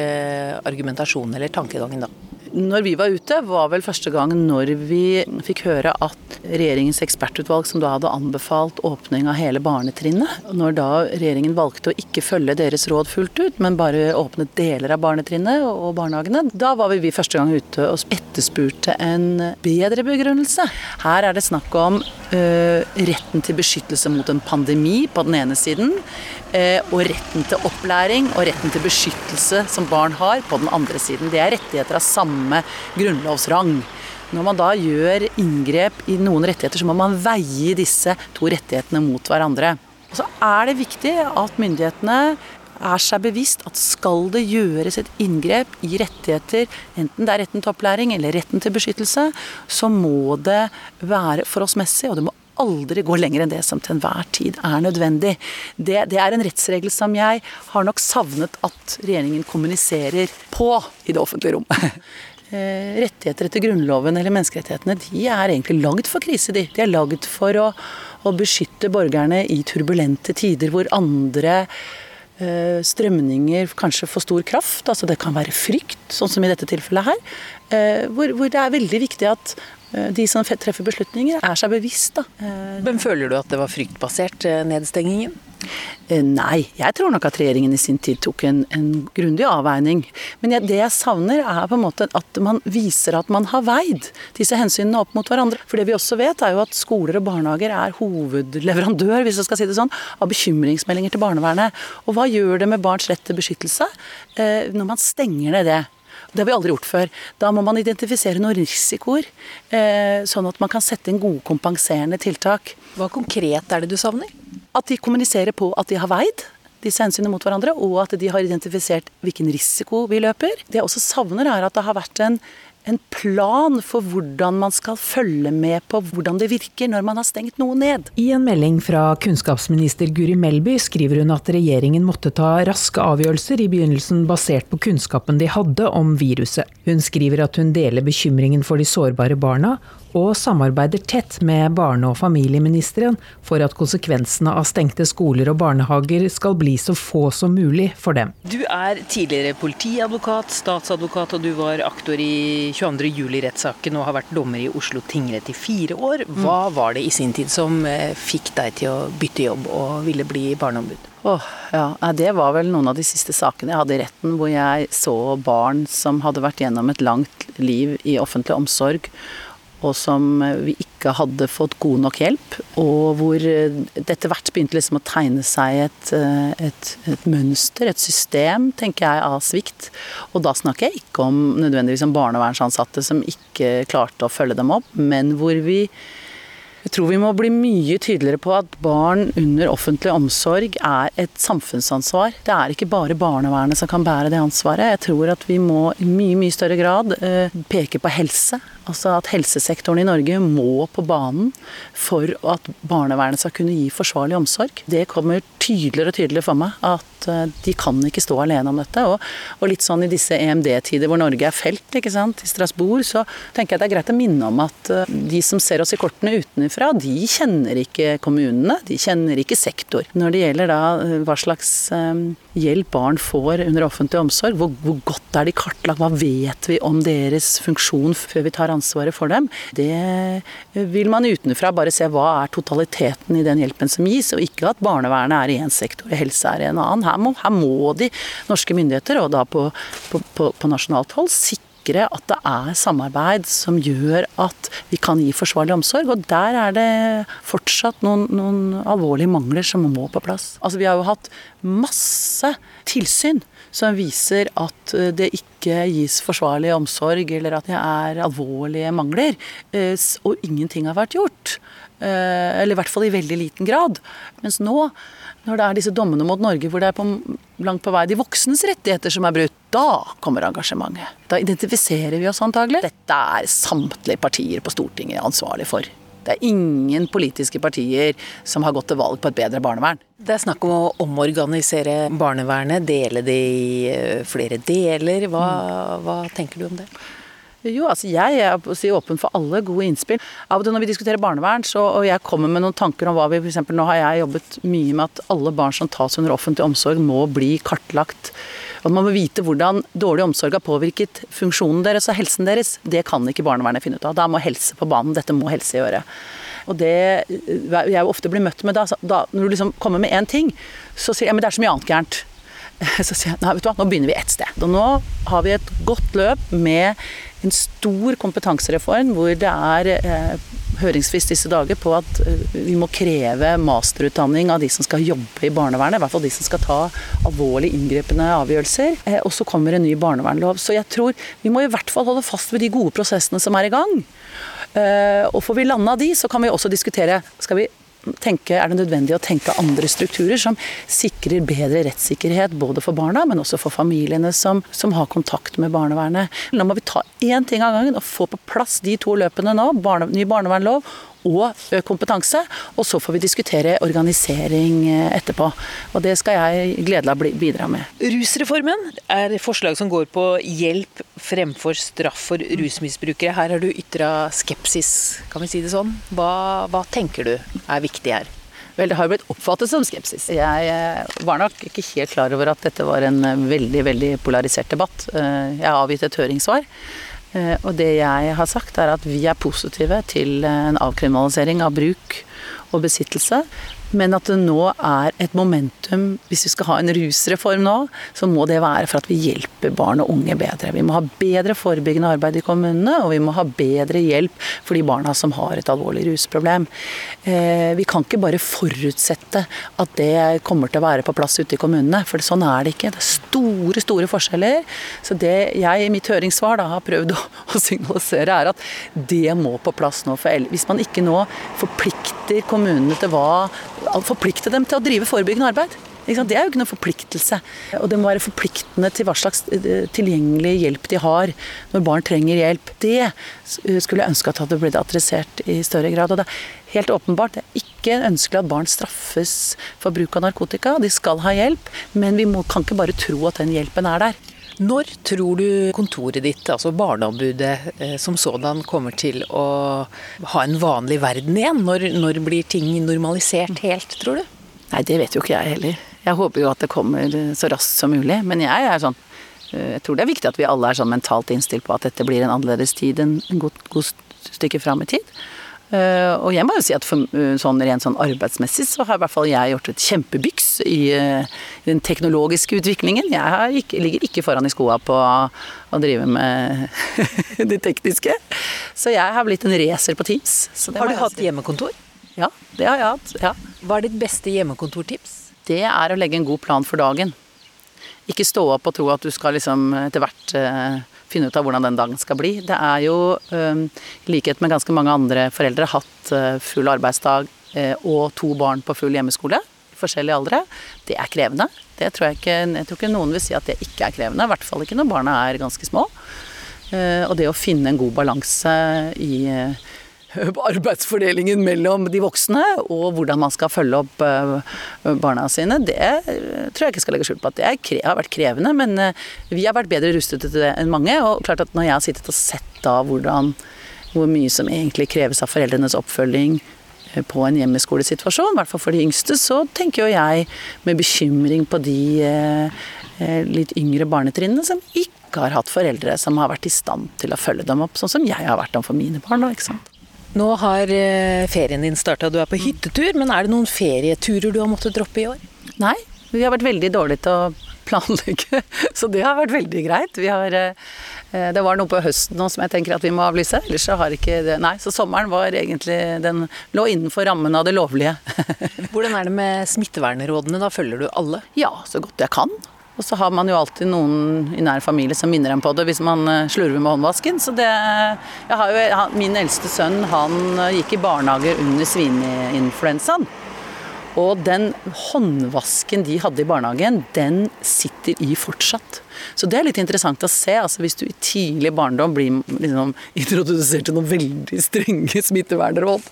argumentasjonen eller tankegangen da når vi var ute, var vel første gang når vi fikk høre at regjeringens ekspertutvalg, som da hadde anbefalt åpning av hele barnetrinnet, når da regjeringen valgte å ikke følge deres råd fullt ut, men bare åpne deler av barnetrinnet og barnehagene, da var vi første gang ute og etterspurte en bedre begrunnelse. Her er det snakk om øh, retten til beskyttelse mot en pandemi på den ene siden, og retten til opplæring og retten til beskyttelse som barn har på den andre siden. Det er rettigheter av samme samme grunnlovsrang. Når man da gjør inngrep i noen rettigheter, så må man veie disse to rettighetene mot hverandre. Og så er det viktig at myndighetene er seg bevisst at skal det gjøres et inngrep i rettigheter, enten det er retten til opplæring eller retten til beskyttelse, så må det være forholdsmessig, og det må aldri gå lenger enn det som til enhver tid er nødvendig. Det, det, er en rettsregel som jeg har nok savnet at regjeringen kommuniserer på i det offentlige rom. Eh, rettigheter etter Grunnloven eller menneskerettighetene de er egentlig lagd for krise. De, de er lagd for å, å beskytte borgerne i turbulente tider hvor andre eh, strømninger kanskje for stor kraft. Altså det kan være frykt, sånn som i dette tilfellet her. Eh, hvor, hvor det er veldig viktig at de som treffer beslutninger, er seg bevisst. Da. Men føler du at det var fryktbasert, nedstengingen? Nei, jeg tror nok at regjeringen i sin tid tok en, en grundig avveining. Men jeg, det jeg savner, er på en måte at man viser at man har veid disse hensynene opp mot hverandre. For det vi også vet, er jo at skoler og barnehager er hovedleverandør, hvis jeg skal si det sånn, av bekymringsmeldinger til barnevernet. Og hva gjør det med barns rett til beskyttelse eh, når man stenger ned det? Det har vi aldri gjort før. Da må man identifisere noen risikoer, eh, sånn at man kan sette inn gode kompenserende tiltak. Hva konkret er det du savner? At de kommuniserer på at de har veid disse hensynene mot hverandre, og at de har identifisert hvilken risiko vi løper. Det jeg også savner, er at det har vært en en plan for hvordan man skal følge med på hvordan det virker når man har stengt noe ned. I en melding fra kunnskapsminister Guri Melby skriver hun at regjeringen måtte ta raske avgjørelser i begynnelsen basert på kunnskapen de hadde om viruset. Hun skriver at hun deler bekymringen for de sårbare barna, og samarbeider tett med barne- og familieministeren for at konsekvensene av stengte skoler og barnehager skal bli så få som mulig for dem. Du er tidligere politiadvokat, statsadvokat, og du var aktor i 22. juli-rettssaken og har vært dommer i Oslo tingrett i fire år. Hva mm. var det i sin tid som eh, fikk deg til å bytte jobb og ville bli barneombud? Oh, ja. Det var vel noen av de siste sakene jeg hadde i retten, hvor jeg så barn som hadde vært gjennom et langt liv i offentlig omsorg, og som vi ikke hadde fått god nok hjelp. Og hvor det etter hvert begynte liksom å tegne seg et, et, et, mønster, et system, tenker jeg, av svikt. Og da snakker jeg ikke om nødvendigvis om barnevernsansatte som ikke klarte å følge dem opp, men hvor vi jeg tror vi må bli mye tydeligere på at barn under offentlig omsorg er et samfunnsansvar. Det er ikke bare barnevernet som kan bære det ansvaret. Jeg tror at vi må i mye, mye større grad eh, peke på helse. Altså at helsesektoren i Norge må på banen for at barnevernet skal kunne gi forsvarlig omsorg. Det kommer tydeligere og tydeligere for meg at eh, de kan ikke stå alene om dette. Og, og litt sånn i disse EMD-tider hvor Norge er felt, ikke sant, i Strasbourg, så tenker jeg det er greit å minne om at eh, de som ser oss i kortene utenfra, de kjenner ikke kommunene, de kjenner ikke sektor. Når det gjelder da eh, hva slags hjelp barn får under offentlig omsorg, hvor, hvor godt er de kartlagt, hva vet vi om deres funksjon før vi tar ansvaret for dem, det vil man utenfra bare se hva er totaliteten i den hjelpen som gis, og ikke at barnevernet er i én sektor og helse er i en annen. Her må, her må de norske myndigheter, og da på, på, på, på nasjonalt hold, sikre at det er samarbeid som gjør at vi kan gi forsvarlig omsorg. Og der er det fortsatt noen, noen alvorlige mangler som må på plass. Altså Vi har jo hatt masse tilsyn som viser at eh, det ikke gis forsvarlig omsorg, eller at det er alvorlige mangler. Eh, og ingenting har vært gjort. Eh, eller i hvert fall i veldig liten grad. Mens nå, når det er disse dommene mot Norge hvor det er på, langt på vei de voksnes rettigheter som er brutt, da kommer engasjementet. Da identifiserer vi oss antagelig. Dette er samtlige partier på Stortinget ansvarlig for. Det er ingen politiske partier som har gått til valg på et bedre barnevern. Det er snakk om å omorganisere barnevernet, dele det i eh, flere deler. Hva, hva tenker du om det? Jo, altså jeg er åpen for alle gode innspill. Av og til når vi diskuterer barnevern, så, og jeg kommer med noen tanker om hva vi f.eks. Nå har jeg jobbet mye med at alle barn som tas under offentlig omsorg må bli kartlagt. At man må vite hvordan dårlig omsorg har påvirket funksjonen deres og helsen deres. Det kan ikke barnevernet finne ut av. Da må helse på banen. Dette må helse gjøre. Og det jeg ofte blir møtt med da, da når du liksom kommer med én ting, så sier jeg men det er så mye annet gærent. Så sier jeg nei, vet du hva, nå begynner vi ett sted. Og nå har vi et godt løp med en stor kompetansereform hvor det er eh, høringsfrist disse dager på at eh, vi må kreve masterutdanning av de som skal jobbe i barnevernet. I hvert fall de som skal ta alvorlig inngripende avgjørelser. Eh, og så kommer en ny barnevernlov. Så jeg tror vi må i hvert fall holde fast ved de gode prosessene som er i gang. Og får vi landa de, så kan vi også diskutere skal vi tenke, er det nødvendig å tenke andre strukturer som sikrer bedre rettssikkerhet både for barna, men også for familiene som, som har kontakt med barnevernet. Nå må vi ta én ting av gangen og få på plass de to løpene nå. Barne, ny barnevernlov og kompetanse. Og så får vi diskutere organisering etterpå. Og det skal jeg gledelig bidra med. Rusreformen er forslag som går på hjelp fremfor straff for rusmisbrukere. Her har du ytra skepsis, kan vi si det sånn. Hva, hva tenker du er viktig her? Vel, det har jo blitt oppfattet som skepsis. Jeg var nok ikke helt klar over at dette var en veldig, veldig polarisert debatt. Jeg har avgitt et høringssvar. Og det jeg har sagt, er at vi er positive til en avkriminalisering av bruk og besittelse. Men at det nå er et momentum Hvis vi skal ha en rusreform nå, så må det være for at vi hjelper barn og unge bedre. Vi må ha bedre forebyggende arbeid i kommunene, og vi må ha bedre hjelp for de barna som har et alvorlig rusproblem. Eh, vi kan ikke bare forutsette at det kommer til å være på plass ute i kommunene, for sånn er det ikke. Det er store, store forskjeller. Så det jeg i mitt høringssvar da har prøvd å, signalisere, er at det må på plass nå. For hvis man ikke nå forplikter kommunene til hva forplikte dem til å drive forebyggende arbeid. Det er jo ikke noen forpliktelse. Og det må være forpliktende til hva slags eh, tilgjengelig hjelp de har når barn trenger hjelp. Det skulle jeg ønske at hadde blitt adressert i større grad. Og det er helt åpenbart det er ikke ønskelig at barn straffes for bruk av narkotika. De skal ha hjelp, men vi må, kan ikke bare tro at den hjelpen er der. Når tror du kontoret ditt, altså Barneombudet eh, som sådan, kommer til å ha en vanlig verden igjen? Når, når blir ting normalisert helt, tror du? Nei, det vet jo ikke jeg heller. Jeg håper jo at det kommer så raskt som mulig. Men jeg er sånn eh, Jeg tror det er viktig at vi alle er sånn mentalt innstilt på at dette blir en annerledes tid en, god, god stykke fram i tid. Eh, og jeg må jo si at for, uh, sånn, rent sånn arbeidsmessig så har i hvert fall jeg gjort et kjempebyks i, uh, den teknologiske utviklingen. Jeg ikke, ligger ikke foran i skoa på å drive med det tekniske. Så jeg har blitt en racer på Teams. har du hatt hjemmekontor? Ja, det har jeg hatt. Ja. Hva er ditt beste hjemmekontortips? Det er å legge en god plan for dagen. Ikke stå opp og tro at du skal liksom etter hvert finne ut av hvordan den dagen skal bli. Det er jo, i likhet med ganske mange andre foreldre, hatt full arbeidsdag og to barn på full hjemmeskole i forskjellige aldre. Det er krevende. Det tror jeg ikke Jeg tror ikke noen vil si at det ikke er krevende. I hvert fall ikke når barna er ganske små. Og det å finne en god balanse i arbeidsfordelingen mellom de voksne og hvordan man skal følge opp eh, barna sine, det tror jeg ikke skal legge skjul på at det har vært krevende. Men eh, vi har vært bedre rustet til det enn mange. Og klart at når jeg har sittet og sett da hvordan, hvor mye som egentlig kreves av foreldrenes oppfølging eh, på en hjemmeskolesituasjon, i hvert fall for de yngste, så tenker jo jeg med bekymring på de litt yngre barnetrinnene som ikke har hatt foreldre som har vært i stand til å følge dem opp, sånn som jeg har vært om for mine barn. ikke sant? Nå har eh, ferien din starta, du er på hyttetur. Men er det noen ferieturer du har måttet droppe i år? Nei, vi har vært veldig dårlige til å planlegge, så det har vært veldig greit. Har, eh, det var noe på høsten nå som jeg tenker at vi må avlyse, ellers så har ikke det Nei, så sommeren var egentlig Den lå innenfor rammen av det lovlige. Hvordan er det med smittevernrådene, da følger du alle? Ja, så godt jeg kan. Og så har man jo alltid noen i nær familie som minner en på det hvis man eh, slurver med håndvasken. Så det jo, Min eldste sønn han eh, gikk i barnehage under svineinfluensaen. Og den håndvasken de hadde i barnehagen, den sitter i fortsatt. Så det er litt interessant å se. altså Hvis du i tidlig barndom blir liksom, introdusert til noen veldig strenge smittevernråd,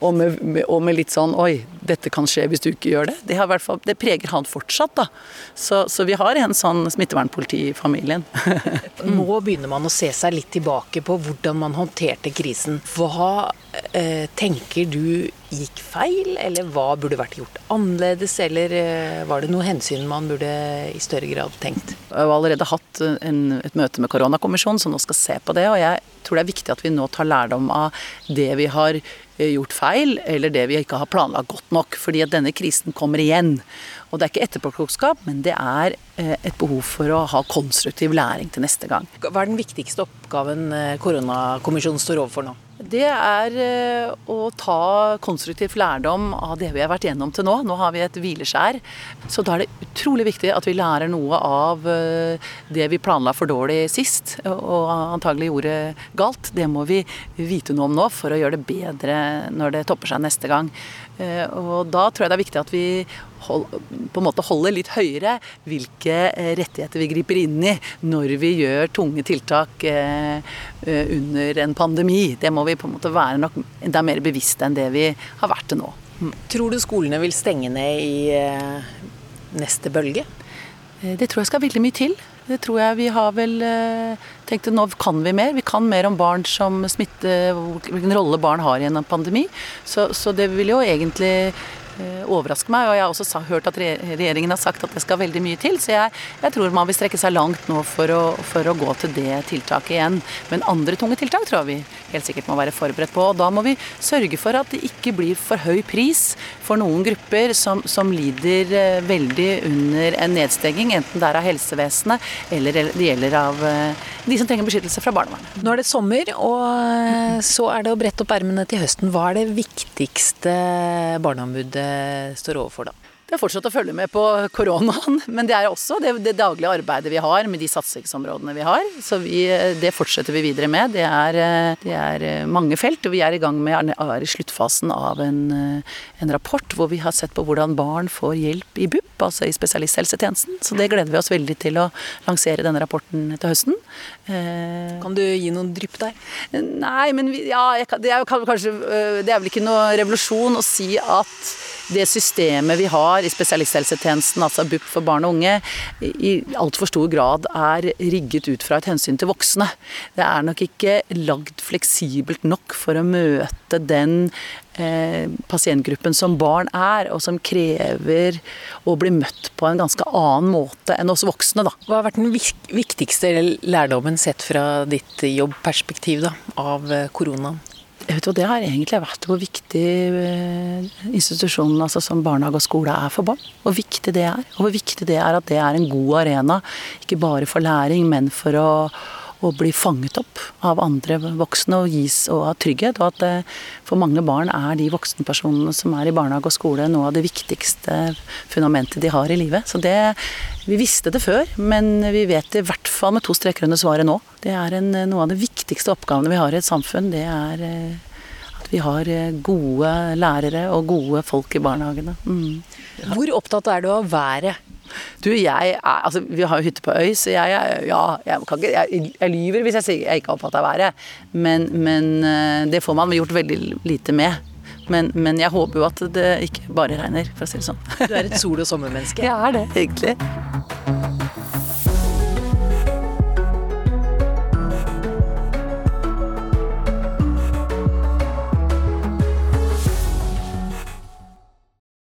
og med, med, og med, litt sånn Oi, dette kan skje hvis du ikke gjør det. Det, fall, det preger han fortsatt, da. Så, så, vi har en sånn smittevernpoliti i familien. Nå begynner man å se seg litt tilbake på hvordan man håndterte krisen. Hva eh, tenker du gikk feil, eller hva burde vært gjort annerledes, eller eh, var det noe hensyn man burde i større grad tenkt? Jeg har allerede hatt en, et møte med koronakommisjonen som nå skal se på det, og jeg tror det er viktig at vi nå tar lærdom av det vi har Eh, gjort feil, eller det vi ikke har planlagt godt nok. Fordi at denne krisen kommer igjen. Og det er ikke etterpåklokskap, men det er eh, et behov for å ha konstruktiv læring til neste gang. Hva er den viktigste oppgaven koronakommisjonen står overfor nå? Det er å ta konstruktiv lærdom av det vi har vært gjennom til nå. Nå har vi et hvileskjær. Så da er det utrolig viktig at vi lærer noe av det vi planla for dårlig sist, og antagelig gjorde galt. Det må vi vite noe om nå for å gjøre det bedre når det topper seg neste gang. Eh, og da tror jeg det er viktig at vi hold, på en måte holder litt høyere hvilke eh, rettigheter vi griper inn i når vi gjør tunge tiltak eh, under en pandemi. Det må vi på en måte være nok enda er mer bevisste enn det vi har vært til nå. Mm. Tror du skolene vil stenge ned i neste bølge? Det tror jeg skal veldig mye til. Det tror jeg vi har vel tenkt at nå kan vi mer. Vi kan mer om barn som smitter, hvilken rolle barn har i en pandemi. Så, så det vil jo egentlig eh, overrasker meg. Og jeg har også sa, hørt at regjeringen har sagt at det skal veldig mye til. Så jeg, jeg tror man vil strekke seg langt nå for å, for å, gå til det tiltaket igjen. Men andre tunge tiltak tror jeg vi helt sikkert må være forberedt på. Og da må vi sørge for at det ikke blir for høy pris for noen grupper som, som lider eh, veldig under en nedstenging, enten det er av helsevesenet eller det gjelder av eh, de som trenger beskyttelse fra barnevernet. Nå er det sommer, og så er det å brette opp ermene til høsten. Hva er det viktigste Barneombudet står overfor da? Det er fortsatt å følge med på koronaen, men det er også det, det daglige arbeidet vi har med de satsingsområdene vi har. Så vi, det fortsetter vi videre med. Det er, det er, mange felt, og vi er i gang med være i sluttfasen av en, en, rapport hvor vi har sett på hvordan barn får hjelp i BUP, altså i spesialisthelsetjenesten. Så det gleder vi oss veldig til å lansere denne rapporten til høsten. Kan du gi noen drypp der? Nei, men vi, ja, det er jo kanskje Det er vel ikke noe revolusjon å si at det systemet vi har i spesialisthelsetjenesten, altså BUP for barn og unge, i altfor stor grad er rigget ut fra et hensyn til voksne. Det er nok ikke lagd fleksibelt nok for å møte den eh, pasientgruppen som barn er, og som krever å bli møtt på en ganske annen måte enn oss voksne. Da. Hva har vært den viktigste lærdommen sett fra ditt jobbperspektiv da, av eh, koronaen? Jeg vet Det har egentlig vært hvor viktig eh, institusjonen altså som barnehage og skole er for barn. Hvor viktig det er. Og hvor viktig det er at det er en god arena, ikke bare for læring, men for å, å bli fanget opp av andre voksne og gis og ha trygghet. Og at det, for mange barn er de voksenpersonene som er i barnehage og skole noe av det viktigste fundamentet de har i livet. Så det Vi visste det før, men vi vet det i hvert fall med to streker under svaret nå. Det er en, noe av de viktigste oppgavene vi har i et samfunn. Det er eh, at vi har eh, gode lærere og gode folk i barnehagene. Mm. Hvor opptatt er du av været? Du, jeg er, altså, Vi har jo hytte på øy, så jeg, ja, jeg, ikke, jeg, jeg lyver hvis jeg sier jeg ikke har oppfatta været. Men, men, eh, det får man gjort veldig lite med. Men, men, jeg håper jo at det ikke bare regner, for å si det sånn. Du er et sol- og sommermenneske? Jeg er det, egentlig.